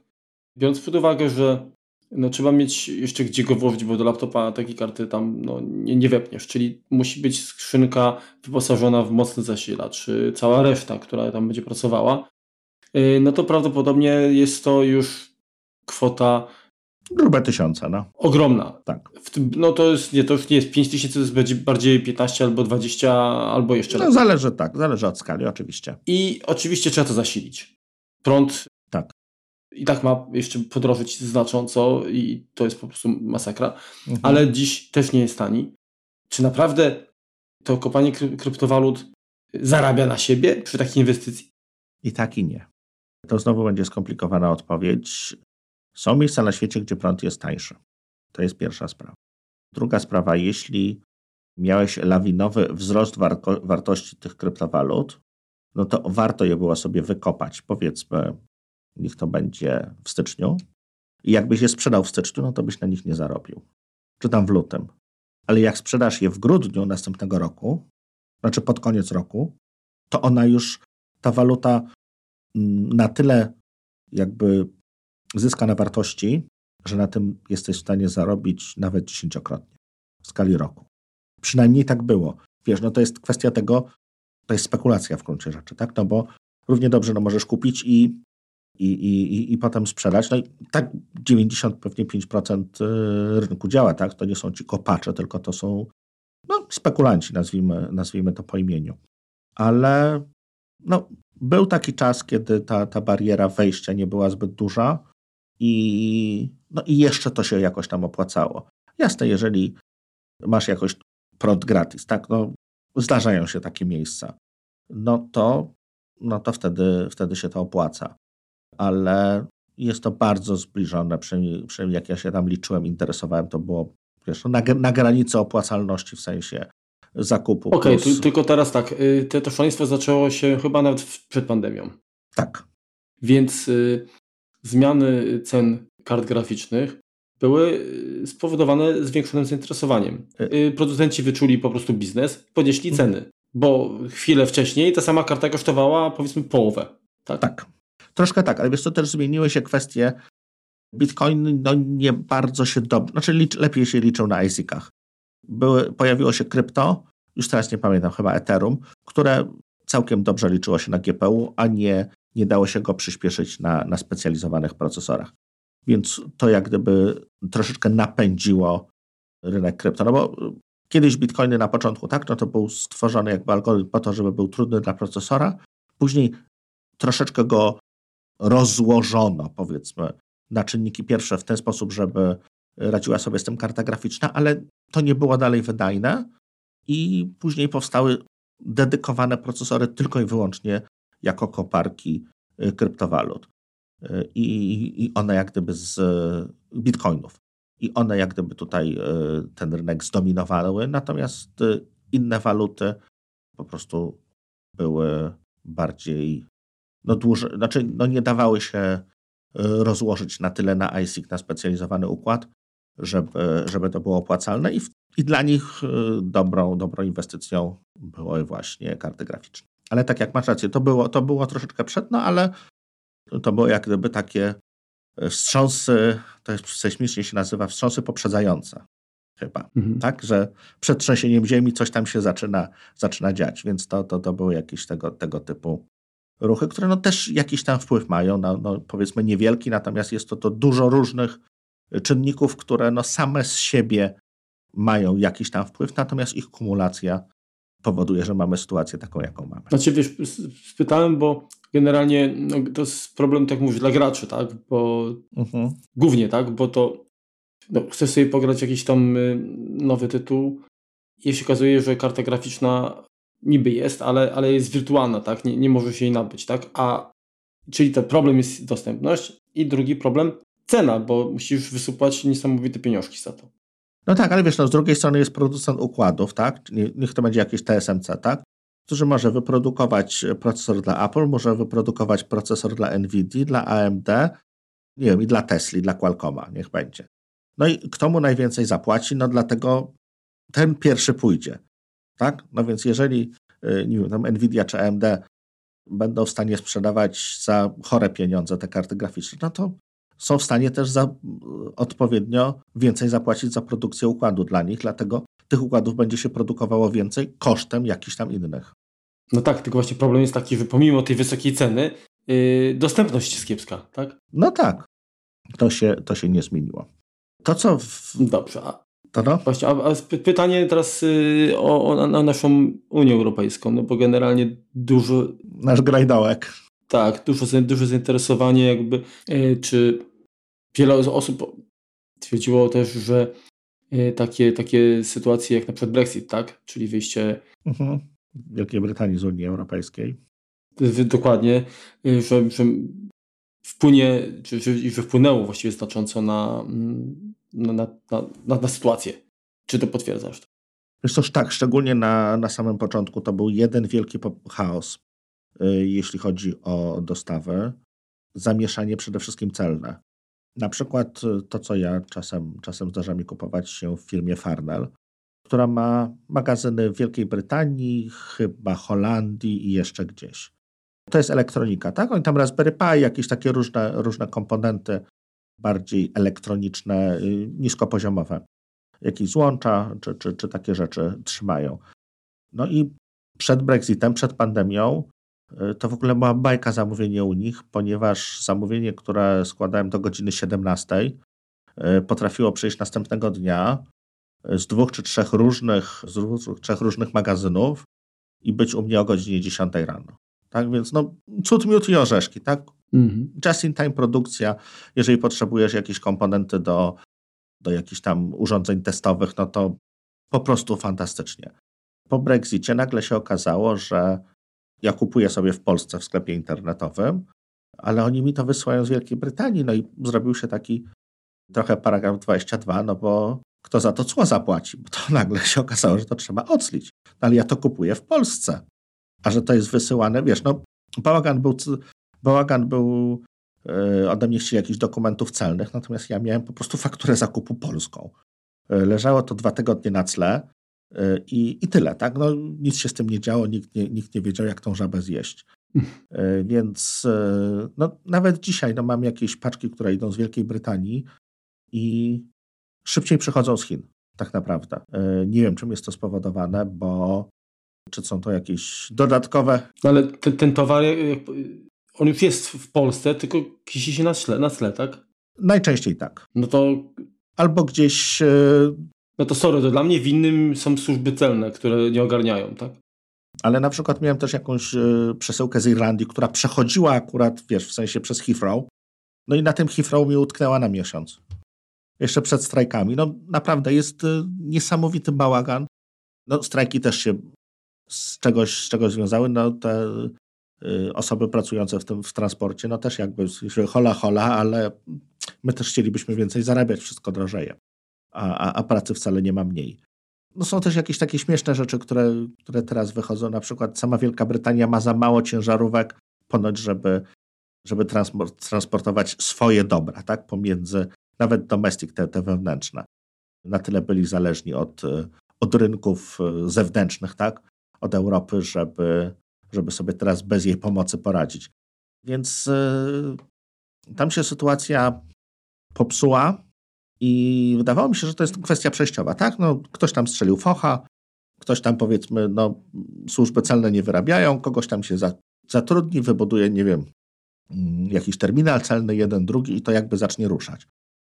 Biorąc pod uwagę, że no, trzeba mieć jeszcze gdzie go włożyć, bo do laptopa takiej karty tam no, nie, nie wepniesz, czyli musi być skrzynka wyposażona w mocny zasilacz, cała reszta, która tam będzie pracowała, y, no to prawdopodobnie jest to już kwota Grube tysiące, no. Ogromna. Tak. Tym, no to jest, nie, to już nie jest 5 tysięcy, to jest będzie bardziej 15 albo 20, albo jeszcze No zależy, tak, zależy od skali, oczywiście. I oczywiście trzeba to zasilić. Prąd. I tak ma jeszcze podrożyć znacząco i to jest po prostu masakra. Mhm. Ale dziś też nie jest tani. Czy naprawdę to kopanie kryptowalut zarabia na siebie przy takiej inwestycji? I tak i nie. To znowu będzie skomplikowana odpowiedź. Są miejsca na świecie, gdzie prąd jest tańszy. To jest pierwsza sprawa. Druga sprawa, jeśli miałeś lawinowy wzrost wartości tych kryptowalut, no to warto je było sobie wykopać. Powiedzmy, niech to będzie w styczniu. I jakbyś je sprzedał w styczniu, no to byś na nich nie zarobił. Czy tam w lutym. Ale jak sprzedasz je w grudniu następnego roku, znaczy pod koniec roku, to ona już, ta waluta mm, na tyle jakby zyska na wartości, że na tym jesteś w stanie zarobić nawet dziesięciokrotnie w skali roku. Przynajmniej tak było. Wiesz, no to jest kwestia tego, to jest spekulacja w gruncie rzeczy, tak? No bo równie dobrze no możesz kupić i, i, i, i potem sprzedać. No i tak 90, pewnie 5% y, rynku działa, tak? To nie są ci kopacze, tylko to są no, spekulanci, nazwijmy, nazwijmy to po imieniu. Ale no, był taki czas, kiedy ta, ta bariera wejścia nie była zbyt duża i, no i jeszcze to się jakoś tam opłacało. Jasne, jeżeli masz jakoś prąd gratis, tak, no zdarzają się takie miejsca, no to, no to wtedy, wtedy się to opłaca. Ale jest to bardzo zbliżone, przynajmniej, przynajmniej jak ja się tam liczyłem, interesowałem, to było wiesz, no, na, na granicy opłacalności w sensie zakupu. Okej, okay, tylko teraz tak, y, to szaleństwo zaczęło się chyba nawet przed pandemią. Tak. Więc y, zmiany cen kart graficznych były y, spowodowane zwiększonym zainteresowaniem. E- y, producenci wyczuli po prostu biznes, podnieśli mhm. ceny, bo chwilę wcześniej ta sama karta kosztowała powiedzmy połowę. Tak, tak. Troszkę tak, ale wiesz co, też zmieniły się kwestie. Bitcoin no, nie bardzo się dobrze, znaczy licz, lepiej się liczył na ISIC-ach. Były, pojawiło się krypto, już teraz nie pamiętam, chyba Ethereum, które całkiem dobrze liczyło się na GPU, a nie nie dało się go przyspieszyć na, na specjalizowanych procesorach. Więc to jak gdyby troszeczkę napędziło rynek krypto. No bo kiedyś bitcoiny na początku, tak, no to był stworzony jakby algorytm po to, żeby był trudny dla procesora. Później troszeczkę go rozłożono, powiedzmy, na czynniki pierwsze w ten sposób, żeby radziła sobie z tym karta graficzna, ale to nie było dalej wydajne i później powstały dedykowane procesory tylko i wyłącznie jako koparki y, kryptowalut. Y, I, I one jak gdyby z bitcoinów. I one jak gdyby tutaj y, ten rynek zdominowały, natomiast inne waluty po prostu były bardziej, no dłużej, znaczy no nie dawały się rozłożyć na tyle na ISIC, na specjalizowany układ, żeby, żeby to było opłacalne i, i dla nich y, dobrą, dobrą inwestycją były właśnie karty graficzne. Ale tak jak masz rację, to było, to było troszeczkę przed, no ale to było jak gdyby takie y, wstrząsy, to jest sejsmicznie się nazywa wstrząsy poprzedzające chyba, mhm. tak, że przed trzęsieniem ziemi coś tam się zaczyna, zaczyna dziać, więc to, to, to były jakieś tego, tego typu ruchy, które no też jakiś tam wpływ mają, no, no powiedzmy niewielki, natomiast jest to, to dużo różnych czynników, które no same z siebie mają jakiś tam wpływ, natomiast ich kumulacja powoduje, że mamy sytuację taką, jaką mamy. Znaczy wiesz, spytałem, bo generalnie no, to jest problem, tak mówisz, dla graczy, tak? Bo mhm. głównie, tak? Bo to no, chcesz sobie pograć jakiś tam y, nowy tytuł i się okazuje, że karta graficzna niby jest, ale, ale jest wirtualna, tak? Nie, nie może się jej nabyć, tak? A czyli ten problem jest dostępność i drugi problem cena, bo musisz wysupłać niesamowite pieniążki za to. No tak, ale wiesz, no, z drugiej strony jest producent układów, tak? Niech to będzie jakieś TSMC, tak? Który może wyprodukować procesor dla Apple, może wyprodukować procesor dla NVIDIA, dla AMD, nie wiem, i dla Tesla, dla Qualcomma, niech będzie. No i kto mu najwięcej zapłaci? No dlatego ten pierwszy pójdzie, tak? No więc jeżeli, y, nie wiem, tam NVIDIA czy AMD będą w stanie sprzedawać za chore pieniądze te karty graficzne, no to są w stanie też za, odpowiednio więcej zapłacić za produkcję układu dla nich, dlatego tych układów będzie się produkowało więcej kosztem jakichś tam innych. No tak, tylko właśnie problem jest taki, że pomimo tej wysokiej ceny yy, dostępność jest kiepska, tak? No tak, to się, to się nie zmieniło. To co... W... Dobrze, a, to no? Właśnie, a, a pytanie teraz yy, o, o, o, naszą Unię Europejską, no bo generalnie dużo... Nasz grajdołek. Tak, dużo, duże zainteresowanie jakby, yy, czy wiele osób twierdziło też, że e, takie, takie sytuacje jak na przykład Brexit, tak? Czyli wyjście mhm. Wielkiej Brytanii z Unii Europejskiej. Dokładnie, że, że wpłynie, czy, czy, że wpłynęło właściwie znacząco na, na, na, na, sytuację. Czy to potwierdzasz? Wiesz toż tak, szczególnie na, na samym początku to był jeden wielki chaos, e, jeśli chodzi o dostawę. Zamieszanie przede wszystkim celne. Na przykład y, to, co ja czasem, czasem zdarza mi kupować się w firmie Farnell, która ma magazyny w Wielkiej Brytanii, chyba Holandii i jeszcze gdzieś. To jest elektronika, tak? Oni tam Raspberry Pi, jakieś takie różne, różne komponenty bardziej elektroniczne, y, niskopoziomowe. Jakieś złącza czy, czy, czy takie rzeczy trzymają. No i przed Brexitem, przed pandemią E, to w ogóle była bajka zamówienie u nich, ponieważ zamówienie, które składałem do godziny 17, e, potrafiło przyjść następnego dnia z dwóch czy trzech różnych, z dwóch, trzech różnych magazynów i być u mnie o godzinie 10 rano. Tak więc no, cud, miód i orzeszki, tak? Mhm. Just in time produkcja. Jeżeli potrzebujesz jakieś komponenty do, do jakichś tam urządzeń testowych, no to po prostu fantastycznie. Po Brexicie nagle się okazało, że ja kupuję sobie w Polsce w sklepie internetowym, ale oni mi to wysyłają z Wielkiej Brytanii. No i zrobił się taki trochę paragraf 22, no bo kto za to cło zapłaci? Bo to nagle się okazało, że to trzeba oclić. No ale ja to kupuję w Polsce. A że to jest wysyłane, wiesz, no bałagan był, bałagan był yy, ode mnie chcieli jakichś dokumentów celnych, natomiast ja miałem po prostu fakturę zakupu polską. Yy, leżało to dwa tygodnie na tle. I, I tyle, tak? No, nic się z tym nie działo, nikt nie, nikt nie wiedział, jak tą żabę zjeść. E, więc e, no, nawet dzisiaj no, mam jakieś paczki, które idą z Wielkiej Brytanii i szybciej przychodzą z Chin, tak naprawdę. E, nie wiem, czym jest to spowodowane, bo czy są to jakieś dodatkowe. No, ale ten, ten towar, on już jest w Polsce, tylko kisi się na tle, na tle, tak? Najczęściej tak. No to. Albo gdzieś No to sorry, to dla mnie winnym są służby celne, które nie ogarniają, tak? Ale na przykład miałem też jakąś y, przesyłkę z Irlandii, która przechodziła akurat, wiesz, w sensie przez Heathrow. No i na tym Heathrow mi utknęła na miesiąc. Jeszcze przed strajkami. No naprawdę jest y, niesamowity bałagan. No strajki też się z czegoś, z czegoś związały. No te osoby pracujące w tym w transporcie, no też jakby hola hola, ale my też chcielibyśmy więcej zarabiać, wszystko drożeje. A, a, a pracy wcale nie ma mniej. No są też jakieś takie śmieszne rzeczy, które, które teraz wychodzą. Na przykład sama Wielka Brytania ma za mało ciężarówek, ponoć, żeby, żeby transport, transportować swoje dobra, tak? Pomiędzy nawet domestic, te, te wewnętrzne. Na tyle byli zależni od, od rynków zewnętrznych, tak? Od Europy, żeby, żeby sobie teraz bez jej pomocy poradzić. Więc yy, tam się sytuacja popsuła. I wydawało mi się, że to jest kwestia przejściowa, tak? No, ktoś tam strzelił focha, ktoś tam powiedzmy, no, służby celne nie wyrabiają, kogoś tam się zatrudni, wybuduje, nie wiem, jakiś terminal celny, jeden, drugi i to jakby zacznie ruszać.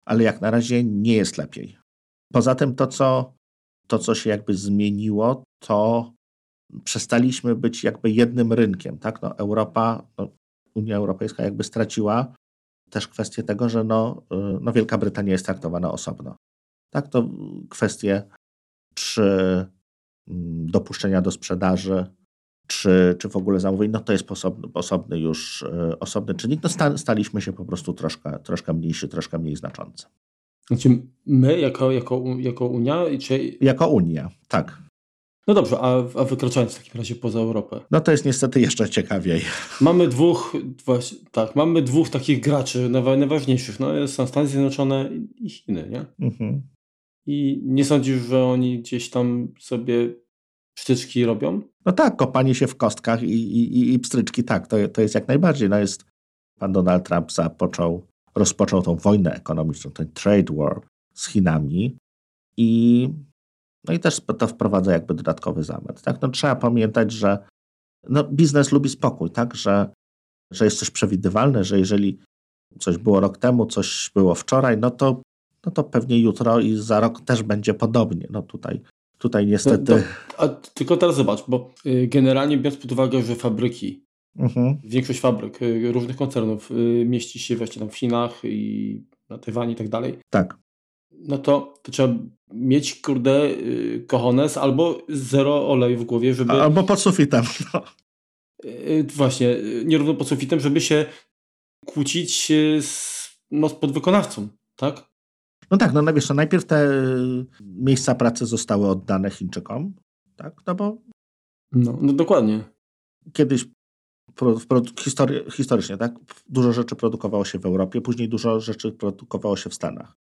Ale jak na razie nie jest lepiej. Poza tym to, co, to, co się jakby zmieniło, to przestaliśmy być jakby jednym rynkiem, tak? No, Europa, no, Unia Europejska jakby straciła też kwestię tego, że no, y, no Wielka Brytania jest traktowana osobno. Tak, to kwestie czy mm, dopuszczenia do sprzedaży, czy, czy w ogóle zamówień, no to jest osobny, osobny już y, osobny czynnik. No staliśmy się po prostu troszkę, troszkę mniejszy, troszkę mniej znaczący. Znaczy my jako, jako, jako Unia? Czy... Jako Unia, tak. No dobrze, a, a wykraczając w takim razie poza Europę. No to jest niestety jeszcze ciekawiej. Mamy dwóch, właśnie, tak, mamy dwóch takich graczy najważniejszych. No, są Stany Zjednoczone i Chiny, nie? Mhm. I nie sądzisz, że oni gdzieś tam sobie pstryczki robią? No tak, kopanie się w kostkach i, i, i pstryczki, tak, to, to jest jak najbardziej. No jest, pan Donald Trump zapoczął, rozpoczął tą wojnę ekonomiczną, ten trade war z Chinami i no i też to wprowadza jakby dodatkowy zamęt. Tak? No, trzeba pamiętać, że no, biznes lubi spokój, tak? że, że jest coś przewidywalne, że jeżeli coś było rok temu, coś było wczoraj, no to, no to pewnie jutro i za rok też będzie podobnie. No tutaj, tutaj niestety... No, a tylko teraz zobacz, bo y, generalnie biorąc pod uwagę, że fabryki, mhm. większość fabryk y, różnych koncernów y, mieści się właśnie tam w Chinach i na Tajwanie i tak dalej. Tak no to, to trzeba mieć, kurde, yy, kochones albo zero oleju w głowie, żeby... Albo pod sufitem. No. Yy, właśnie, y, nierówno pod sufitem, żeby się kłócić z, no, z podwykonawcą, tak? No tak, no wiesz, no najpierw te y, miejsca pracy zostały oddane Chińczykom, tak? No bo... No, no dokładnie. Kiedyś history, historycznie, tak? Dużo rzeczy produkowało się w Europie, później dużo rzeczy produkowało się w Stanach.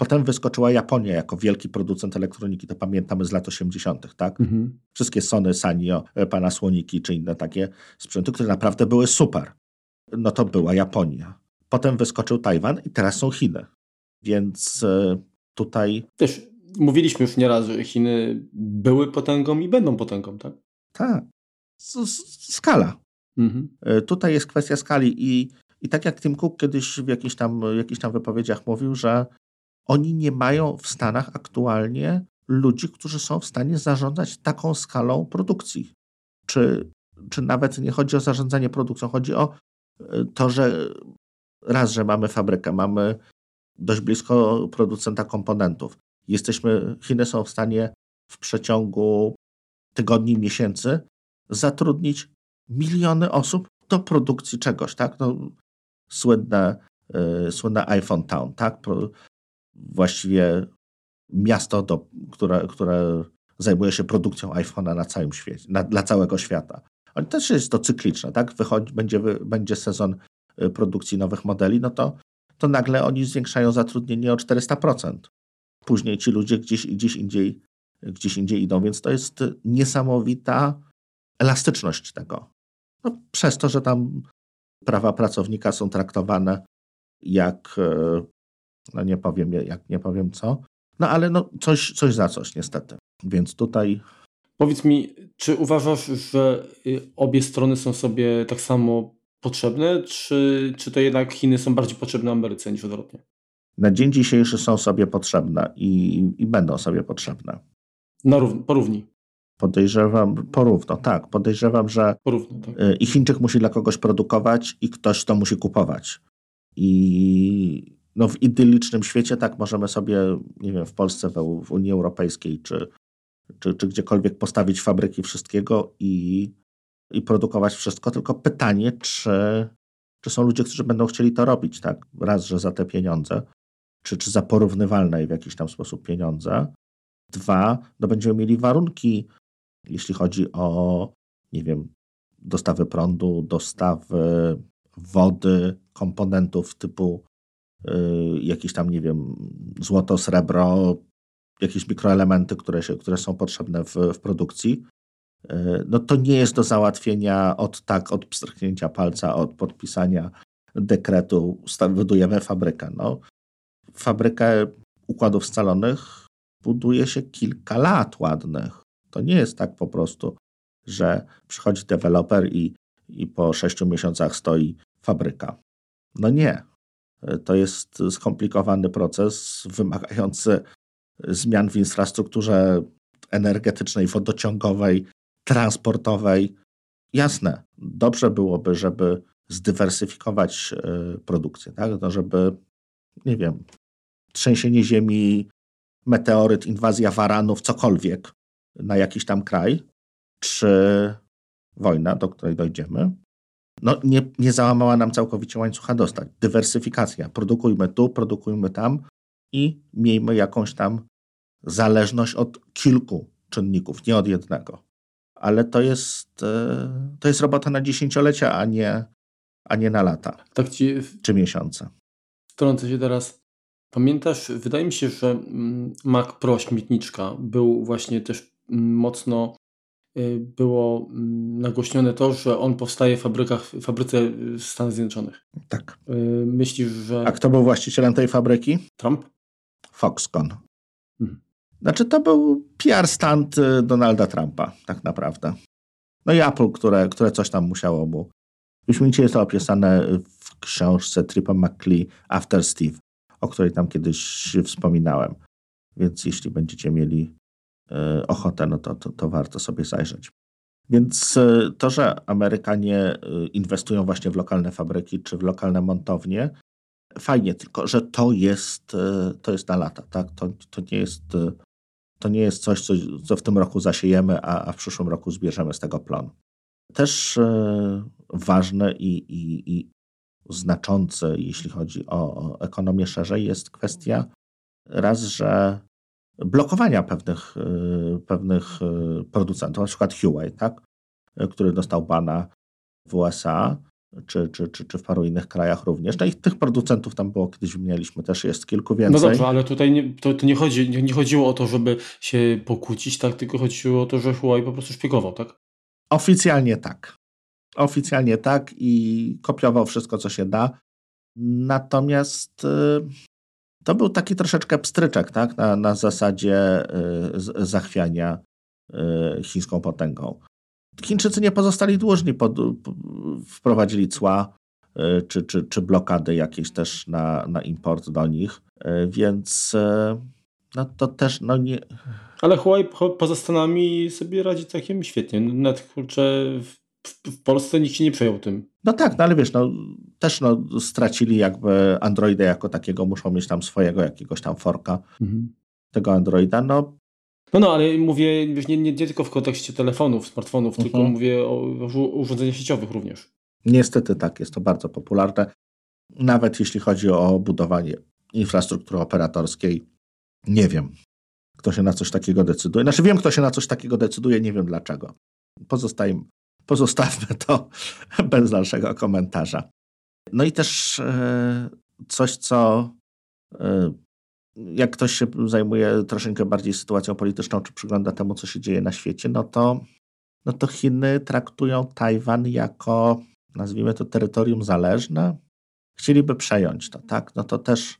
Potem wyskoczyła Japonia jako wielki producent elektroniki, to pamiętamy z lat 80., tak? Mhm. Wszystkie Sony, Sanyo, e, Panasoniki czy inne takie sprzęty, które naprawdę były super. No to była Japonia. Potem wyskoczył Tajwan i teraz są Chiny. Więc e, tutaj. Też mówiliśmy już nieraz, że Chiny były potęgą i będą potęgą, tak? Tak. Skala. Mhm. E, tutaj jest kwestia skali i, i tak jak Tim Cook kiedyś w jakichś tam, jakichś tam wypowiedziach mówił, że oni nie mają w Stanach aktualnie ludzi, którzy są w stanie zarządzać taką skalą produkcji. Czy, czy nawet nie chodzi o zarządzanie produkcją, chodzi o e, to, że raz, że mamy fabrykę, mamy dość blisko producenta komponentów. Jesteśmy, Chiny są w stanie w przeciągu tygodni, miesięcy zatrudnić miliony osób do produkcji czegoś, tak? No, słynne, y, słynne iPhone Town, tak? Właściwie miasto, do, które, które zajmuje się produkcją iPhone'a na całym świecie, na, dla całego świata. Ale też jest to cykliczne, tak? Wychodzi, będzie, będzie sezon y, produkcji nowych modeli, no to, to nagle oni zwiększają zatrudnienie o 400%. Później ci ludzie gdzieś, gdzieś, indziej, gdzieś indziej idą, więc to jest niesamowita elastyczność tego. No, przez to, że tam prawa pracownika są traktowane jak e, no nie powiem jak, nie powiem co. No ale no coś, coś za coś niestety. Więc tutaj... Powiedz mi, czy uważasz, że y, obie strony są sobie tak samo potrzebne, czy, czy to jednak Chiny są bardziej potrzebne Ameryce niż odwrotnie? na dzień dzisiejszy są sobie potrzebne i, i będą sobie potrzebne. Na rów- porówni. Podejrzewam, porówno, tak. Podejrzewam, że Porówno, tak. y, i Chińczyk musi dla kogoś produkować i ktoś to musi kupować. I no, w idylicznym świecie tak możemy sobie, nie wiem, w Polsce, w, Unii Europejskiej czy, czy, czy gdziekolwiek postawić fabryki wszystkiego i, i produkować wszystko. Tylko pytanie, czy, czy są ludzie, którzy będą chcieli to robić, tak? Raz, że za te pieniądze, czy, czy za porównywalne w jakiś tam sposób pieniądze. Dwa, no będziemy mieli warunki, jeśli chodzi o, nie wiem, dostawy prądu, dostawy wody, komponentów typu jakieś tam, nie wiem, złoto, srebro, jakieś mikroelementy, które, się, które są potrzebne w, w produkcji. Y, no to nie jest do załatwienia od tak, od pstryknięcia palca, od podpisania dekretu, budujemy fabrykę. No, fabrykę układów scalonych buduje się kilka lat ładnych. To nie jest tak po prostu, że przychodzi deweloper i, i po sześciu miesiącach stoi fabryka. No nie. To jest skomplikowany proces wymagający zmian w infrastrukturze energetycznej, wodociągowej, transportowej. Jasne, dobrze byłoby, żeby zdywersyfikować e, produkcję, tak? No, żeby, nie wiem, trzęsienie ziemi, meteoryt, inwazja waranów, cokolwiek na jakiś tam kraj, czy wojna, do której dojdziemy, no nie, nie załamała nam całkowicie łańcucha dostaw. Dywersyfikacja. Produkujmy tu, produkujmy tam i miejmy jakąś tam zależność od kilku czynników, nie od jednego. Ale to jest, e, to jest robota na dziesięciolecia, a nie, a nie na lata. Tak ci czy miesiące. Wtrącę się teraz. Pamiętasz, wydaje mi się, że mm, Mac Pro śmietniczka był właśnie też mm, mocno było mm, nagłośnione to, że on powstaje w fabrykach, w fabryce w Stanach Zjednoczonych. Tak. Y, myślisz, że A kto był właścicielem tej fabryki? Trump? Foxconn. Mhm. Znaczy to był PR stand y, Donalda Trumpa, tak naprawdę. No i Apple, które, które coś tam musiało mu. Wyśmienicie jest to opisane w książce Trippa McClee After Steve, o której tam kiedyś wspominałem. Więc jeśli będziecie mieli y, ochotę, no to, to, to warto sobie zajrzeć. Więc y, to, że Amerykanie y, inwestują właśnie w lokalne fabryki czy w lokalne montownie, fajnie, tylko że to jest, to jest na lata. Tak? To, to, nie jest, to nie jest coś, co, co w tym roku zasiejemy, a, a w przyszłym roku zbierzemy z tego plon. Też ważne i, i, i znaczące, jeśli chodzi o ekonomię szerzej, jest kwestia raz, że blokowania pewnych, y, pewnych y, producentów, na przykład Huawei, tak? Y, który dostał bana w USA, czy, czy, czy, czy w paru innych krajach również. No i tych producentów tam było, kiedyś wymienialiśmy, też jest kilku więcej. No dobrze, ale tutaj nie, to, to nie, chodzi, nie, nie chodziło o to, żeby się pokłócić, tak, tylko chodziło o to, że Huawei po prostu szpiegował, tak? Oficjalnie tak. Oficjalnie tak i kopiował wszystko, co się da. Natomiast to był taki troszeczkę pstryczek, tak? Na, na zasadzie y, zachwiania y, chińską potęgą. Chińczycy nie pozostali dłużni, pod, wprowadzili cła y, czy, czy, czy blokady jakieś też na, na import do nich, więc no to też no nie... Ale Huawei poza Stanami sobie radzi całkiem świetnie. Nawet kurczę, w, w Polsce nikt się nie przejął tym. No tak, no ale wiesz, no, też no, stracili jakby Androida jako takiego, muszą mieć tam swojego jakiegoś tam forka mhm. tego Androida. No. no, no, ale mówię wiesz, nie, nie, nie tylko w kontekście telefonów, smartfonów, mhm. tylko mówię o, o urządzeniach sieciowych również. Niestety tak, jest to bardzo popularne. Nawet jeśli chodzi o budowanie infrastruktury operatorskiej, nie wiem, kto się na coś takiego decyduje. Znaczy wiem, kto się na coś takiego decyduje, nie wiem dlaczego. Pozostaje pozostawmy to bez dalszego komentarza. No i też e, coś, co e, jak ktoś się zajmuje troszeczkę bardziej sytuacją polityczną, czy przygląda temu, co się dzieje na świecie, no to, no to Chiny traktują Tajwan jako, nazwijmy to, terytorium zależne. Chcieliby przejąć to, tak? No to też,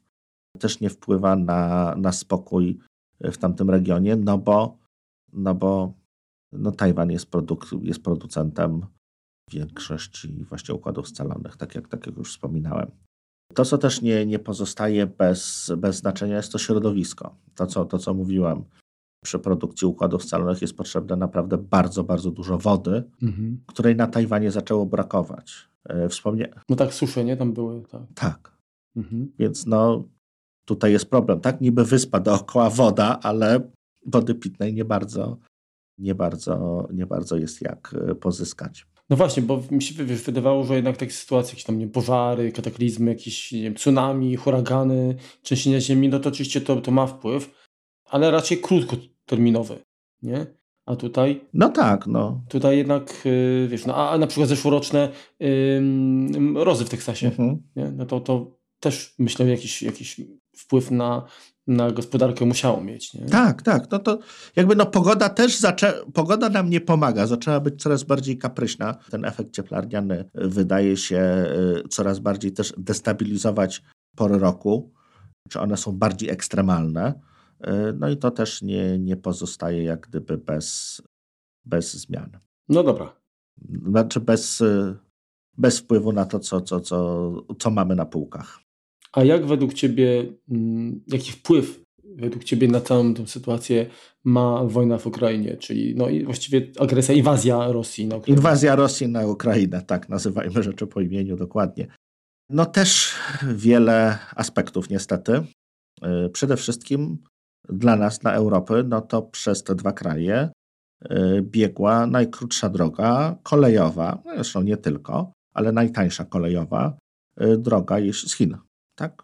też nie wpływa na, na spokój w tamtym regionie, no bo, no bo no Tajwan jest, produk- jest producentem większości właśnie układów scalonych, tak jak, tak jak już wspominałem. To, co też nie, nie pozostaje bez, bez znaczenia, jest to środowisko. To co, to, co mówiłem. Przy produkcji układów scalonych jest potrzebne naprawdę bardzo, bardzo dużo wody, mhm. której na Tajwanie zaczęło brakować. E, wspomnie... No tak, susze, nie? Tam były, tak. Tak. Mhm. Więc no, tutaj jest problem. Tak, niby wyspa dookoła woda, ale wody pitnej nie bardzo, nie bardzo, nie bardzo jest jak e, pozyskać. No właśnie, bo mi się wydawało, że jednak takie sytuacje, jakieś tam nie, pożary, kataklizmy, jakieś nie wiem, tsunami, huragany, trzęsienia ziemi, no to oczywiście to, to ma wpływ, ale raczej krótkoterminowy, nie? A tutaj? No tak, no. Tutaj jednak, yy, wiesz, no, a, a na przykład zeszłoroczne yy, mrozy w Teksasie, mhm. nie? No to, to też myślę jakiś, jakiś wpływ na, na gospodarkę musiało mieć. Nie? Tak, tak. No to jakby no pogoda też zaczę... pogoda nam nie pomaga. Zaczęła być coraz bardziej kapryśna. Ten efekt cieplarniany wydaje się y, coraz bardziej też destabilizować pory roku, czy one są bardziej ekstremalne. Y, no i to też nie, nie pozostaje jak gdyby bez, bez zmian. No dobra. Znaczy bez, y, bez wpływu na to, co, co, co, co mamy na półkach. A jak według Ciebie, mm, jaki wpływ według Ciebie na całą tę sytuację ma wojna w Ukrainie, czyli no i właściwie agresja, inwazja Rosji na Ukrainę? Inwazja Rosji na Ukrainę, tak, nazywajmy rzeczy po imieniu dokładnie. No też wiele aspektów niestety. Y, przede wszystkim dla nas, dla Europy, no to przez te dwa kraje y, biegła najkrótsza droga kolejowa, no zresztą nie tylko, ale najtańsza kolejowa y, droga z Chin tak?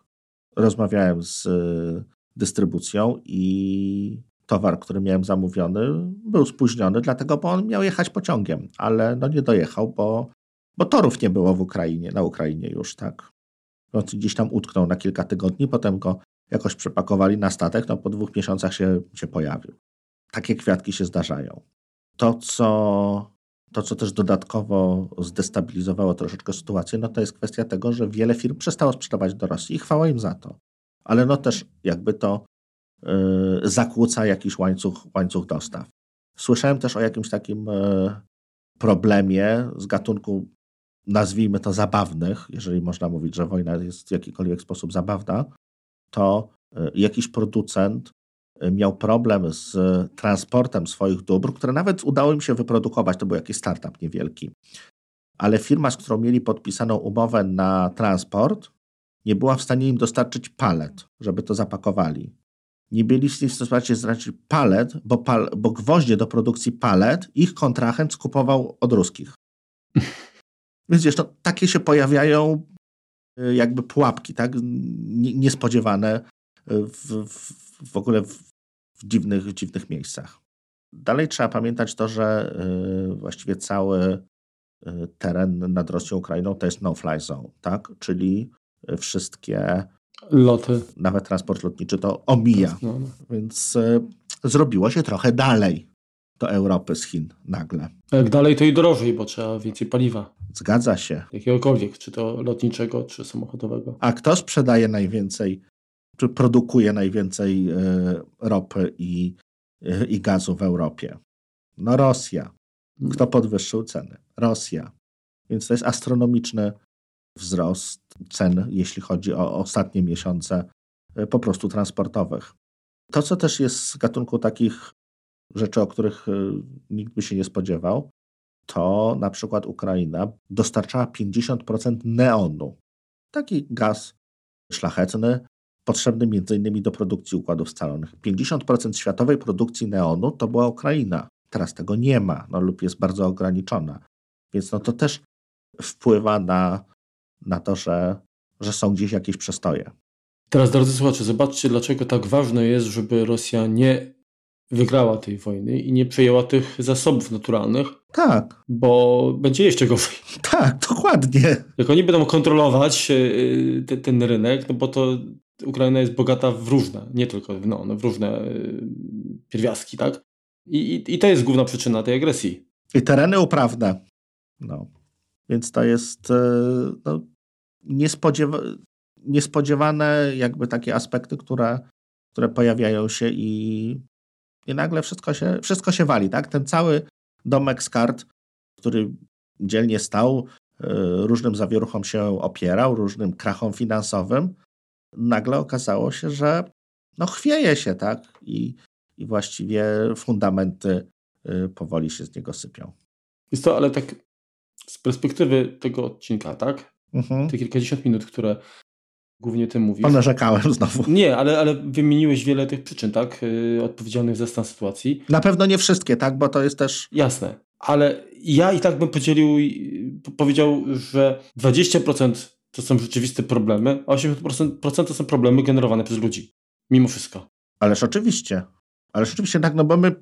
Rozmawiałem z y, dystrybucją i towar, który miałem zamówiony, był spóźniony, dlatego, bo on miał jechać pociągiem, ale no nie dojechał, bo, bo torów nie było w Ukrainie, na Ukrainie już, tak. On gdzieś tam utknął na kilka tygodni, potem go jakoś przepakowali na statek, no po dwóch miesiącach się, się pojawił. Takie kwiatki się zdarzają. To, co to, co też dodatkowo zdestabilizowało troszeczkę sytuację, no to jest kwestia tego, że wiele firm przestało sprzedawać do Rosji i chwała im za to. Ale no też jakby to yy, zakłóca jakiś łańcuch, łańcuch dostaw. Słyszałem też o jakimś takim yy, problemie z gatunku, nazwijmy to zabawnych, jeżeli można mówić, że wojna jest w jakikolwiek sposób zabawna, to yy, jakiś producent miał problem z transportem swoich dóbr, które nawet udało im się wyprodukować. To był jakiś startup niewielki. Ale firma, z którą mieli podpisaną umowę na transport, nie była w stanie im dostarczyć palet, żeby to zapakowali. Nie byli w stanie dostarczyć palet, bo, pal, bo gwoździe do produkcji palet ich kontrahent skupował od ruskich. Więc wiesz, no, takie się pojawiają y, jakby pułapki, tak? Niespodziewane w, w, w ogóle w, w dziwnych, dziwnych miejscach. Dalej trzeba pamiętać to, że y, właściwie cały y, teren nad Rosją Ukrainą to jest no-fly zone, tak? czyli wszystkie loty, nawet transport lotniczy to omija. No, no. Więc y, zrobiło się trochę dalej do Europy z Chin nagle. Jak dalej to i drożej, bo trzeba więcej paliwa. Zgadza się. Jakiegokolwiek, czy to lotniczego, czy samochodowego. A kto sprzedaje najwięcej produkuje najwięcej e, ropy i, e, i gazu w Europie? No Rosja. Hmm. Kto podwyższył ceny? Rosja. Więc to jest astronomiczny wzrost cen, jeśli chodzi o ostatnie miesiące e, po prostu transportowych. To, co też jest z gatunku takich rzeczy, o których nikt by się nie spodziewał, to na przykład Ukraina dostarczała 50% neonu. Taki gaz szlachetny, potrzebny m.in. do produkcji układów scalonych. 50% światowej produkcji neonu to była Ukraina. Teraz tego nie ma no, lub jest bardzo ograniczona. Więc no, to też wpływa na, na to, że, że są gdzieś jakieś przestoje. Teraz, drodzy słuchacze, zobaczcie, dlaczego tak ważne jest, żeby Rosja nie wygrała tej wojny i nie przejęła tych zasobów naturalnych. Tak. Bo będzie jeszcze gorzej. Tak, dokładnie. Jak oni będą kontrolować e, te, ten rynek, no bo to Ukraina jest bogata w różne, nie tylko no, no w różne y, pierwiastki, tak? I, i, I to jest główna przyczyna tej agresji. I tereny uprawne. No. Więc to jest e, no, niespodziewa niespodziewane jakby takie aspekty, które, które pojawiają się i, i nagle wszystko się, wszystko się wali, tak? Ten cały domek z kart, który dzielnie stał, różnym zawieruchom się opierał, różnym krachom finansowym, nagle okazało się, że no chwieje się, tak? I, i właściwie fundamenty y, powoli się z niego sypią. Jest to, ale tak z perspektywy tego odcinka, tak? Mhm. Te kilkadziesiąt minut, które głównie ty mówisz. Ponarzekałem znowu. Nie, ale, ale wymieniłeś wiele tych przyczyn, tak? Yy, odpowiedzialnych za stan sytuacji. Na pewno nie wszystkie, tak? Bo to jest też... Jasne, ale ja i tak bym podzielił, powiedział, że 20% to są rzeczywiste problemy, a 80% to są problemy generowane przez ludzi. Mimo wszystko. Ależ oczywiście. Ależ oczywiście tak, no bo my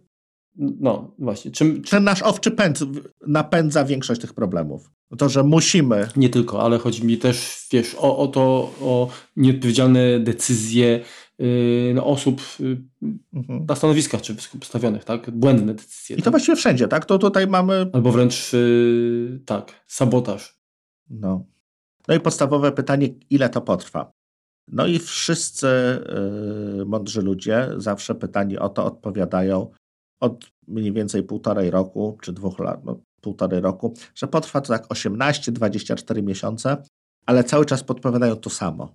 no właśnie. Czym, Ten nasz owczy pęd napędza większość tych problemów. To, że musimy. Nie tylko, ale chodzi mi też, wiesz, o, o to, o nieodpowiedzialne decyzje yy, no, osób yy, mhm. na stanowiskach czy postawionych, tak? Błędne decyzje. I to tak? właściwie wszędzie, tak? To tutaj mamy. Albo wręcz yy, tak, sabotaż. No. No i podstawowe pytanie, ile to potrwa? No i wszyscy yy, mądrzy ludzie zawsze pytanie o to odpowiadają od mniej więcej półtorej roku, czy dwóch lat, no, półtorej roku, że potrwa to tak 18-24 miesiące, ale cały czas podpowiadają to samo.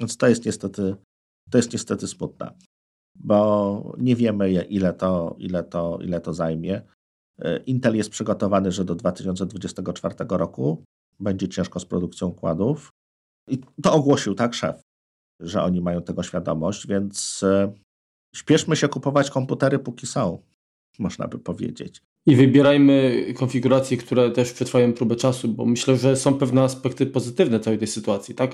Więc to jest niestety, to jest niestety smutne, bo nie wiemy ile to, ile to, ile to zajmie. Intel jest przygotowany, że do 2024 roku będzie ciężko z produkcją układów. I to ogłosił tak szef, że oni mają tego świadomość, więc e, śpieszmy się kupować komputery, póki są można by powiedzieć. I wybierajmy konfiguracje, które też przetrwają próbę czasu, bo myślę, że są pewne aspekty pozytywne całej tej sytuacji, tak?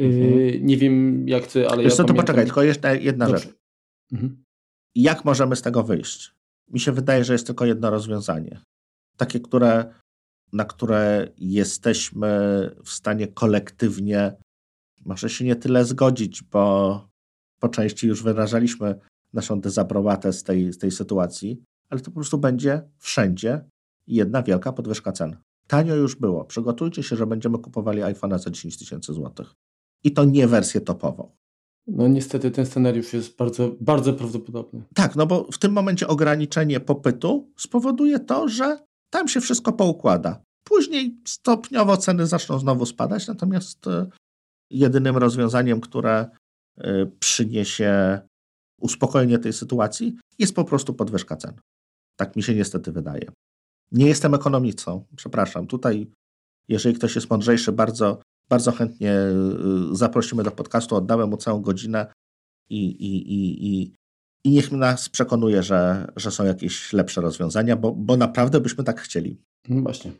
Y, mhm. Nie wiem jak ty, ale Wiesz ja co, pamiętam... to poczekaj, tylko jeszcze jedna Dobrze. rzecz. Mhm. Jak możemy z tego wyjść? Mi się wydaje, że jest tylko jedno rozwiązanie. Takie, które, na które jesteśmy w stanie kolektywnie może się nie tyle zgodzić, bo po części już wyrażaliśmy naszą dezaprobatę z tej, z tej sytuacji, ale to po prostu będzie wszędzie jedna wielka podwyżka cen. Tanio już było. Przygotujcie się, że będziemy kupowali iPhone'a za 10 tysięcy złotych. I to nie wersję topową. No niestety ten scenariusz jest bardzo, bardzo prawdopodobny. Tak, no bo w tym momencie ograniczenie popytu spowoduje to, że tam się wszystko poukłada. Później stopniowo ceny zaczną znowu spadać, natomiast e, jedynym rozwiązaniem, które e, przyniesie uspokojenie tej sytuacji, jest po prostu podwyżka cen. Tak mi się niestety wydaje. Nie jestem ekonomicą, przepraszam. Tutaj, jeżeli ktoś jest mądrzejszy, bardzo, bardzo chętnie y, zaprosimy do podcastu, oddamy mu całą godzinę i, i, i, i, i niech nas przekonuje, że, że są jakieś lepsze rozwiązania, bo, bo naprawdę byśmy tak chcieli. No właśnie.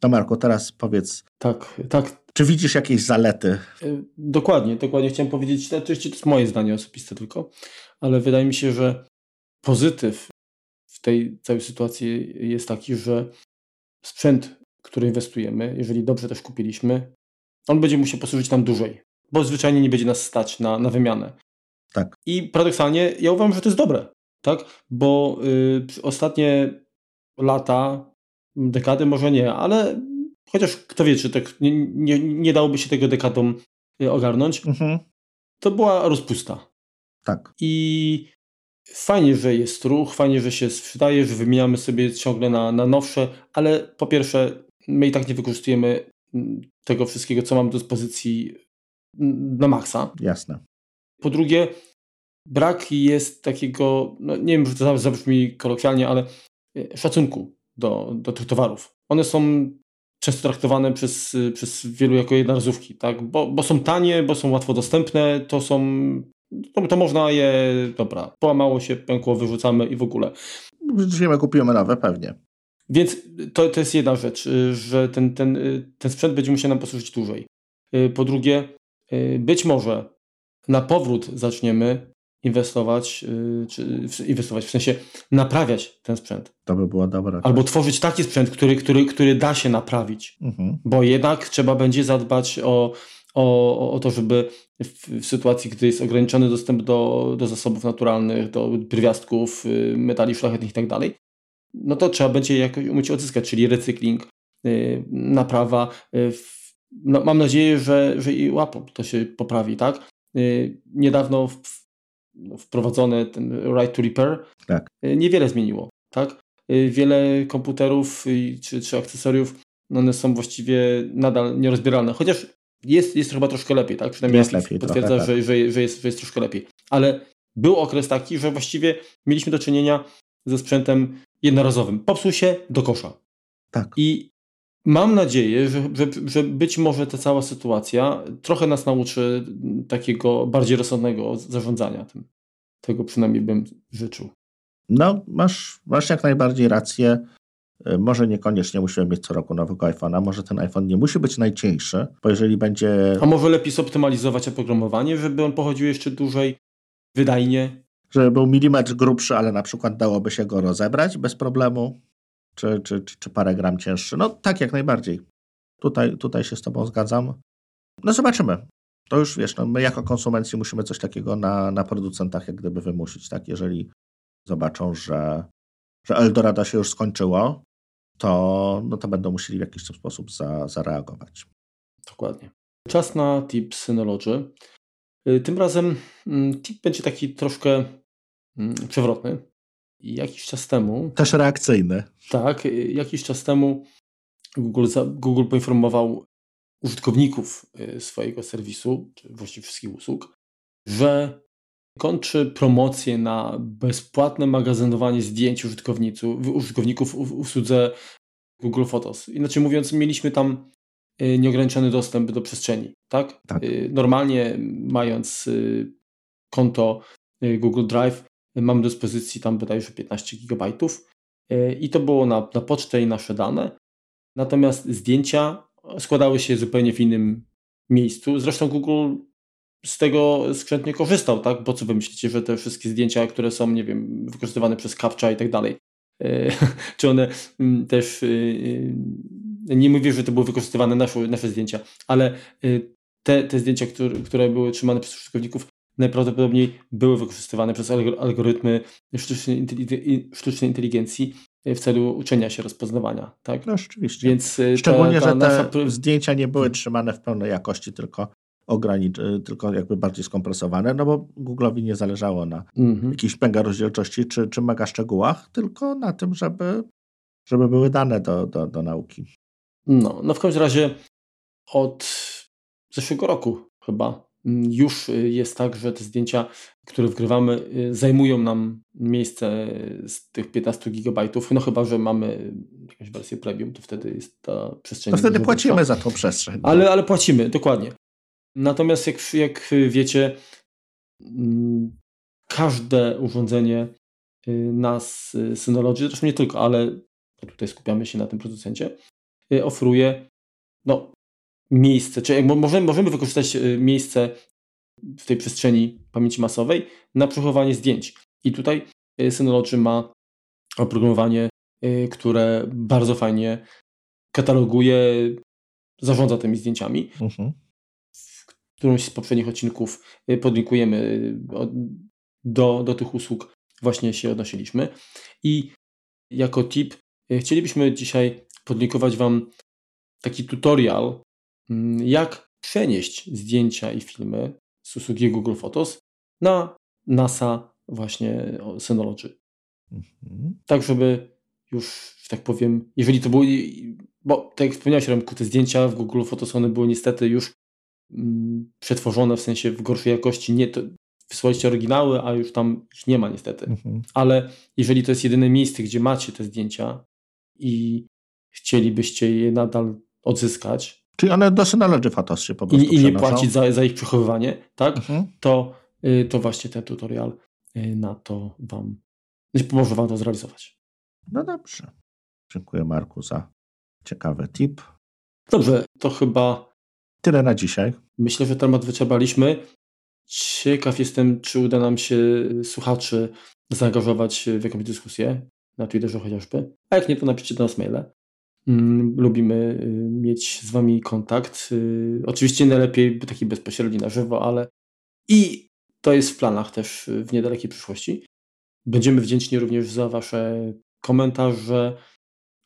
To Marku, teraz powiedz. Tak, tak. Czy widzisz jakieś zalety? Y, dokładnie, dokładnie chciałem powiedzieć. Oczywiście to jest moje zdanie osobiste tylko, ale wydaje mi się, że pozytyw w tej całej sytuacji jest taki, że sprzęt, który inwestujemy, jeżeli dobrze też kupiliśmy, on będzie musiał posłużyć nam dłużej, bo zwyczajnie nie będzie nas stać na, na wymianę. Tak. I paradoksalnie ja uważam, że to jest dobre, tak? Bo y, ostatnie lata, dekady może nie, ale chociaż kto wie, czy tak nie, nie, nie dałoby się tego dekadom y, ogarnąć, mhm. to była rozpusta. Tak. I Fajnie, że jest ruch, fajnie, że się sprzedaje, że wymieniamy sobie ciągle na, na nowsze, ale po pierwsze, my i tak nie wykorzystujemy mm, tego wszystkiego, co mamy do dyspozycji mm, na maksa. Jasne. Po drugie, brak jest takiego, no nie wiem, że to zabrzmi kolokwialnie, ale e, szacunku do, do tych towarów. One są często traktowane przez, przez wielu jako jednorazówki, tak? bo, bo są tanie, bo są łatwo dostępne, to są to, to można je, dobra, połamało się, pękło, wyrzucamy i w ogóle. Wyrzucimy, kupimy nowe, pewnie. Więc to, to jest jedna rzecz, że ten, ten, ten sprzęt będzie musiał nam posłużyć dłużej. Y, po drugie, być może na powrót zaczniemy inwestować, czy inwestować, w sensie naprawiać ten sprzęt. To by było dobre. Albo tworzyć taki sprzęt, który, który, który da się naprawić. Mhm. Bo jednak trzeba będzie zadbać o o, o to, żeby w, w, sytuacji, gdy jest ograniczony dostęp do, do zasobów naturalnych, do pierwiastków, y, metali szlachetnych i tak dalej, no to trzeba będzie jakoś umieć odzyskać, czyli recykling, y, naprawa. Y, no, mam nadzieję, że, że i łapą to się poprawi, tak? Niedawno w, no, wprowadzony ten right to repair tak. niewiele zmieniło, tak? Wiele komputerów czy, czy akcesoriów one są właściwie nadal nierozbieralne. Chociaż jest, jest chyba troszkę lepiej, tak? Przynajmniej jest lepiej, potwierdza, trochę, tak. że, że, że, jest, że jest troszkę lepiej. Ale był okres taki, że właściwie mieliśmy do czynienia ze sprzętem jednorazowym. Popsuł się do kosza. Tak. I mam nadzieję, że, że, że być może ta cała sytuacja trochę nas nauczy takiego bardziej rozsądnego zarządzania tym. Tego przynajmniej bym życzył. No, masz, masz jak najbardziej rację. Y, może niekoniecznie musimy mieć co roku nowego iPhone'a, może ten iPhone nie musi być najcieńszy, bo jeżeli będzie... A może lepiej zoptymalizować oprogramowanie, żeby on pochodził jeszcze dłużej, wydajnie? Żeby był milimetr grubszy, ale na przykład dałoby się go rozebrać bez problemu, czy, czy, czy, czy parę gram cięższy. No tak, jak najbardziej. Tutaj, tutaj się z Tobą zgadzam. No zobaczymy. To już wiesz, no my jako konsumenci musimy coś takiego na, na producentach jak gdyby wymusić, tak? Jeżeli zobaczą, że, że Eldorado się już skończyło, to, no to będą musieli w jakiś sposób za, zareagować. Dokładnie. Czas na tip Synology. Y, tym razem mm, tip będzie taki troszkę mm, przewrotny. Jakiś czas temu. Też reakcyjny. Tak, jakiś czas temu Google, Google poinformował użytkowników y, swojego serwisu, czy właściwie wszystkich usług, że kończy promocję na bezpłatne magazynowanie zdjęć użytkowników, użytkowników w usłudze Google Photos. Inaczej mówiąc, mieliśmy tam y, nieograniczony dostęp do przestrzeni. Tak? tak. Y, normalnie mając konto Google Drive, mamy do dyspozycji tam bodajże 15 GB i to było na, na pocztę i nasze dane. Natomiast zdjęcia składały się zupełnie w innym miejscu. Zresztą Google z tego skrzętnie korzystał, tak? Bo co wy myślicie, że te wszystkie zdjęcia, które są, nie wiem, wykorzystywane przez Captcha i tak dalej, e, czy one mm, też, e, e, nie mówię, że to były wykorzystywane nasze, nasze zdjęcia, ale te, te zdjęcia, które, które były trzymane przez użytkowników, najprawdopodobniej były wykorzystywane przez algorytmy sztucznej, sztucznej inteligencji w celu uczenia się rozpoznawania. Tak? No rzeczywiście. Więc Szczególnie, ta, ta że te nasza... zdjęcia nie były trzymane w pełnej jakości, tylko ogranicz, y, tylko jakby bardziej skompresowane, no bo Google'owi nie zależało na mhm. jakichś mega rozdzielczości czy, czy mega szczegółach, tylko na tym, żeby, żeby były dane do, do, do nauki. No, no w każdym razie od zeszłego roku chyba już jest tak, że te zdjęcia, które wgrywamy, y, zajmują nam miejsce z tych 15 GB. No chyba, że mamy jakąś wersję premium, to wtedy jest ta przestrzeń. To wtedy płacimy za tą przestrzeń. Ale, ale płacimy, dokładnie. Natomiast jak, jak wiecie, mm, każde urządzenie y, nas y, Synology, zresztą nie tylko, ale tutaj skupiamy się na tym producencie, y, oferuje no, miejsce, czyli możemy, możemy wykorzystać miejsce w tej przestrzeni pamięci masowej na przechowywanie zdjęć. I tutaj Synology ma oprogramowanie, które bardzo fajnie kataloguje, zarządza tymi zdjęciami. Mhm. -huh którąś z poprzednich odcinków y, podlinkujemy y, do, do tych usług właśnie się odnosiliśmy. I jako tip y, chcielibyśmy dzisiaj podlinkować Wam taki tutorial, jak przenieść zdjęcia i filmy z usługi Google Photos na NASA właśnie Synology. Mhm. Tak, żeby już, że tak powiem, jeżeli to było, bo tak jak wspomniałeś Remku, te zdjęcia w Google Photos one były niestety już Mm, przetworzone w sensie w gorszej jakości. Nie, to wysłaliście oryginały, a już tam ich nie ma niestety. Mhm. Ale jeżeli to jest jedyne miejsce, gdzie macie te zdjęcia i chcielibyście je nadal odzyskać. Czyli one do Synology Photos się po prostu I, i nie płacić za, za ich przechowywanie, tak? Mhm. To, y, to właśnie ten tutorial y, na to Wam pomoże Wam to zrealizować. No dobrze. Dziękuję Marku za ciekawy tip. Dobrze, to chyba Tyle na dzisiaj. Myślę, że temat wyczerpaliśmy. Ciekaw jestem, czy uda nam się słuchaczy zaangażować w jakąś dyskusję na Twitterze chociażby. A jak nie, to napiszcie do nas maile. Mm, lubimy y, mieć z Wami kontakt. Y, oczywiście najlepiej taki bezpośredni na żywo, ale i to jest w planach też w niedalekiej przyszłości. Będziemy wdzięczni również za Wasze komentarze,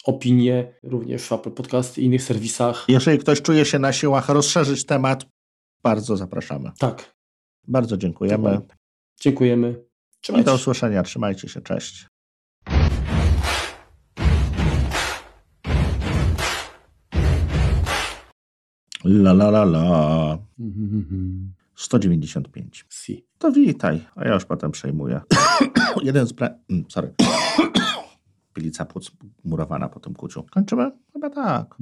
opinie również w Apple Podcast i innych serwisach. Jeżeli ktoś czuje się na siłach rozszerzyć temat, bardzo zapraszamy. Tak. Bardzo dziękujemy. Dziękujemy. Trzymajcie. I do usłyszenia. Trzymajcie się. Cześć. La la la la. 195. Si. To witaj, a ja już potem przejmuję. Jeden z pra... Mm, sorry. Pilica płuc murowana po tym kuciu. Kończymy? Chyba tak.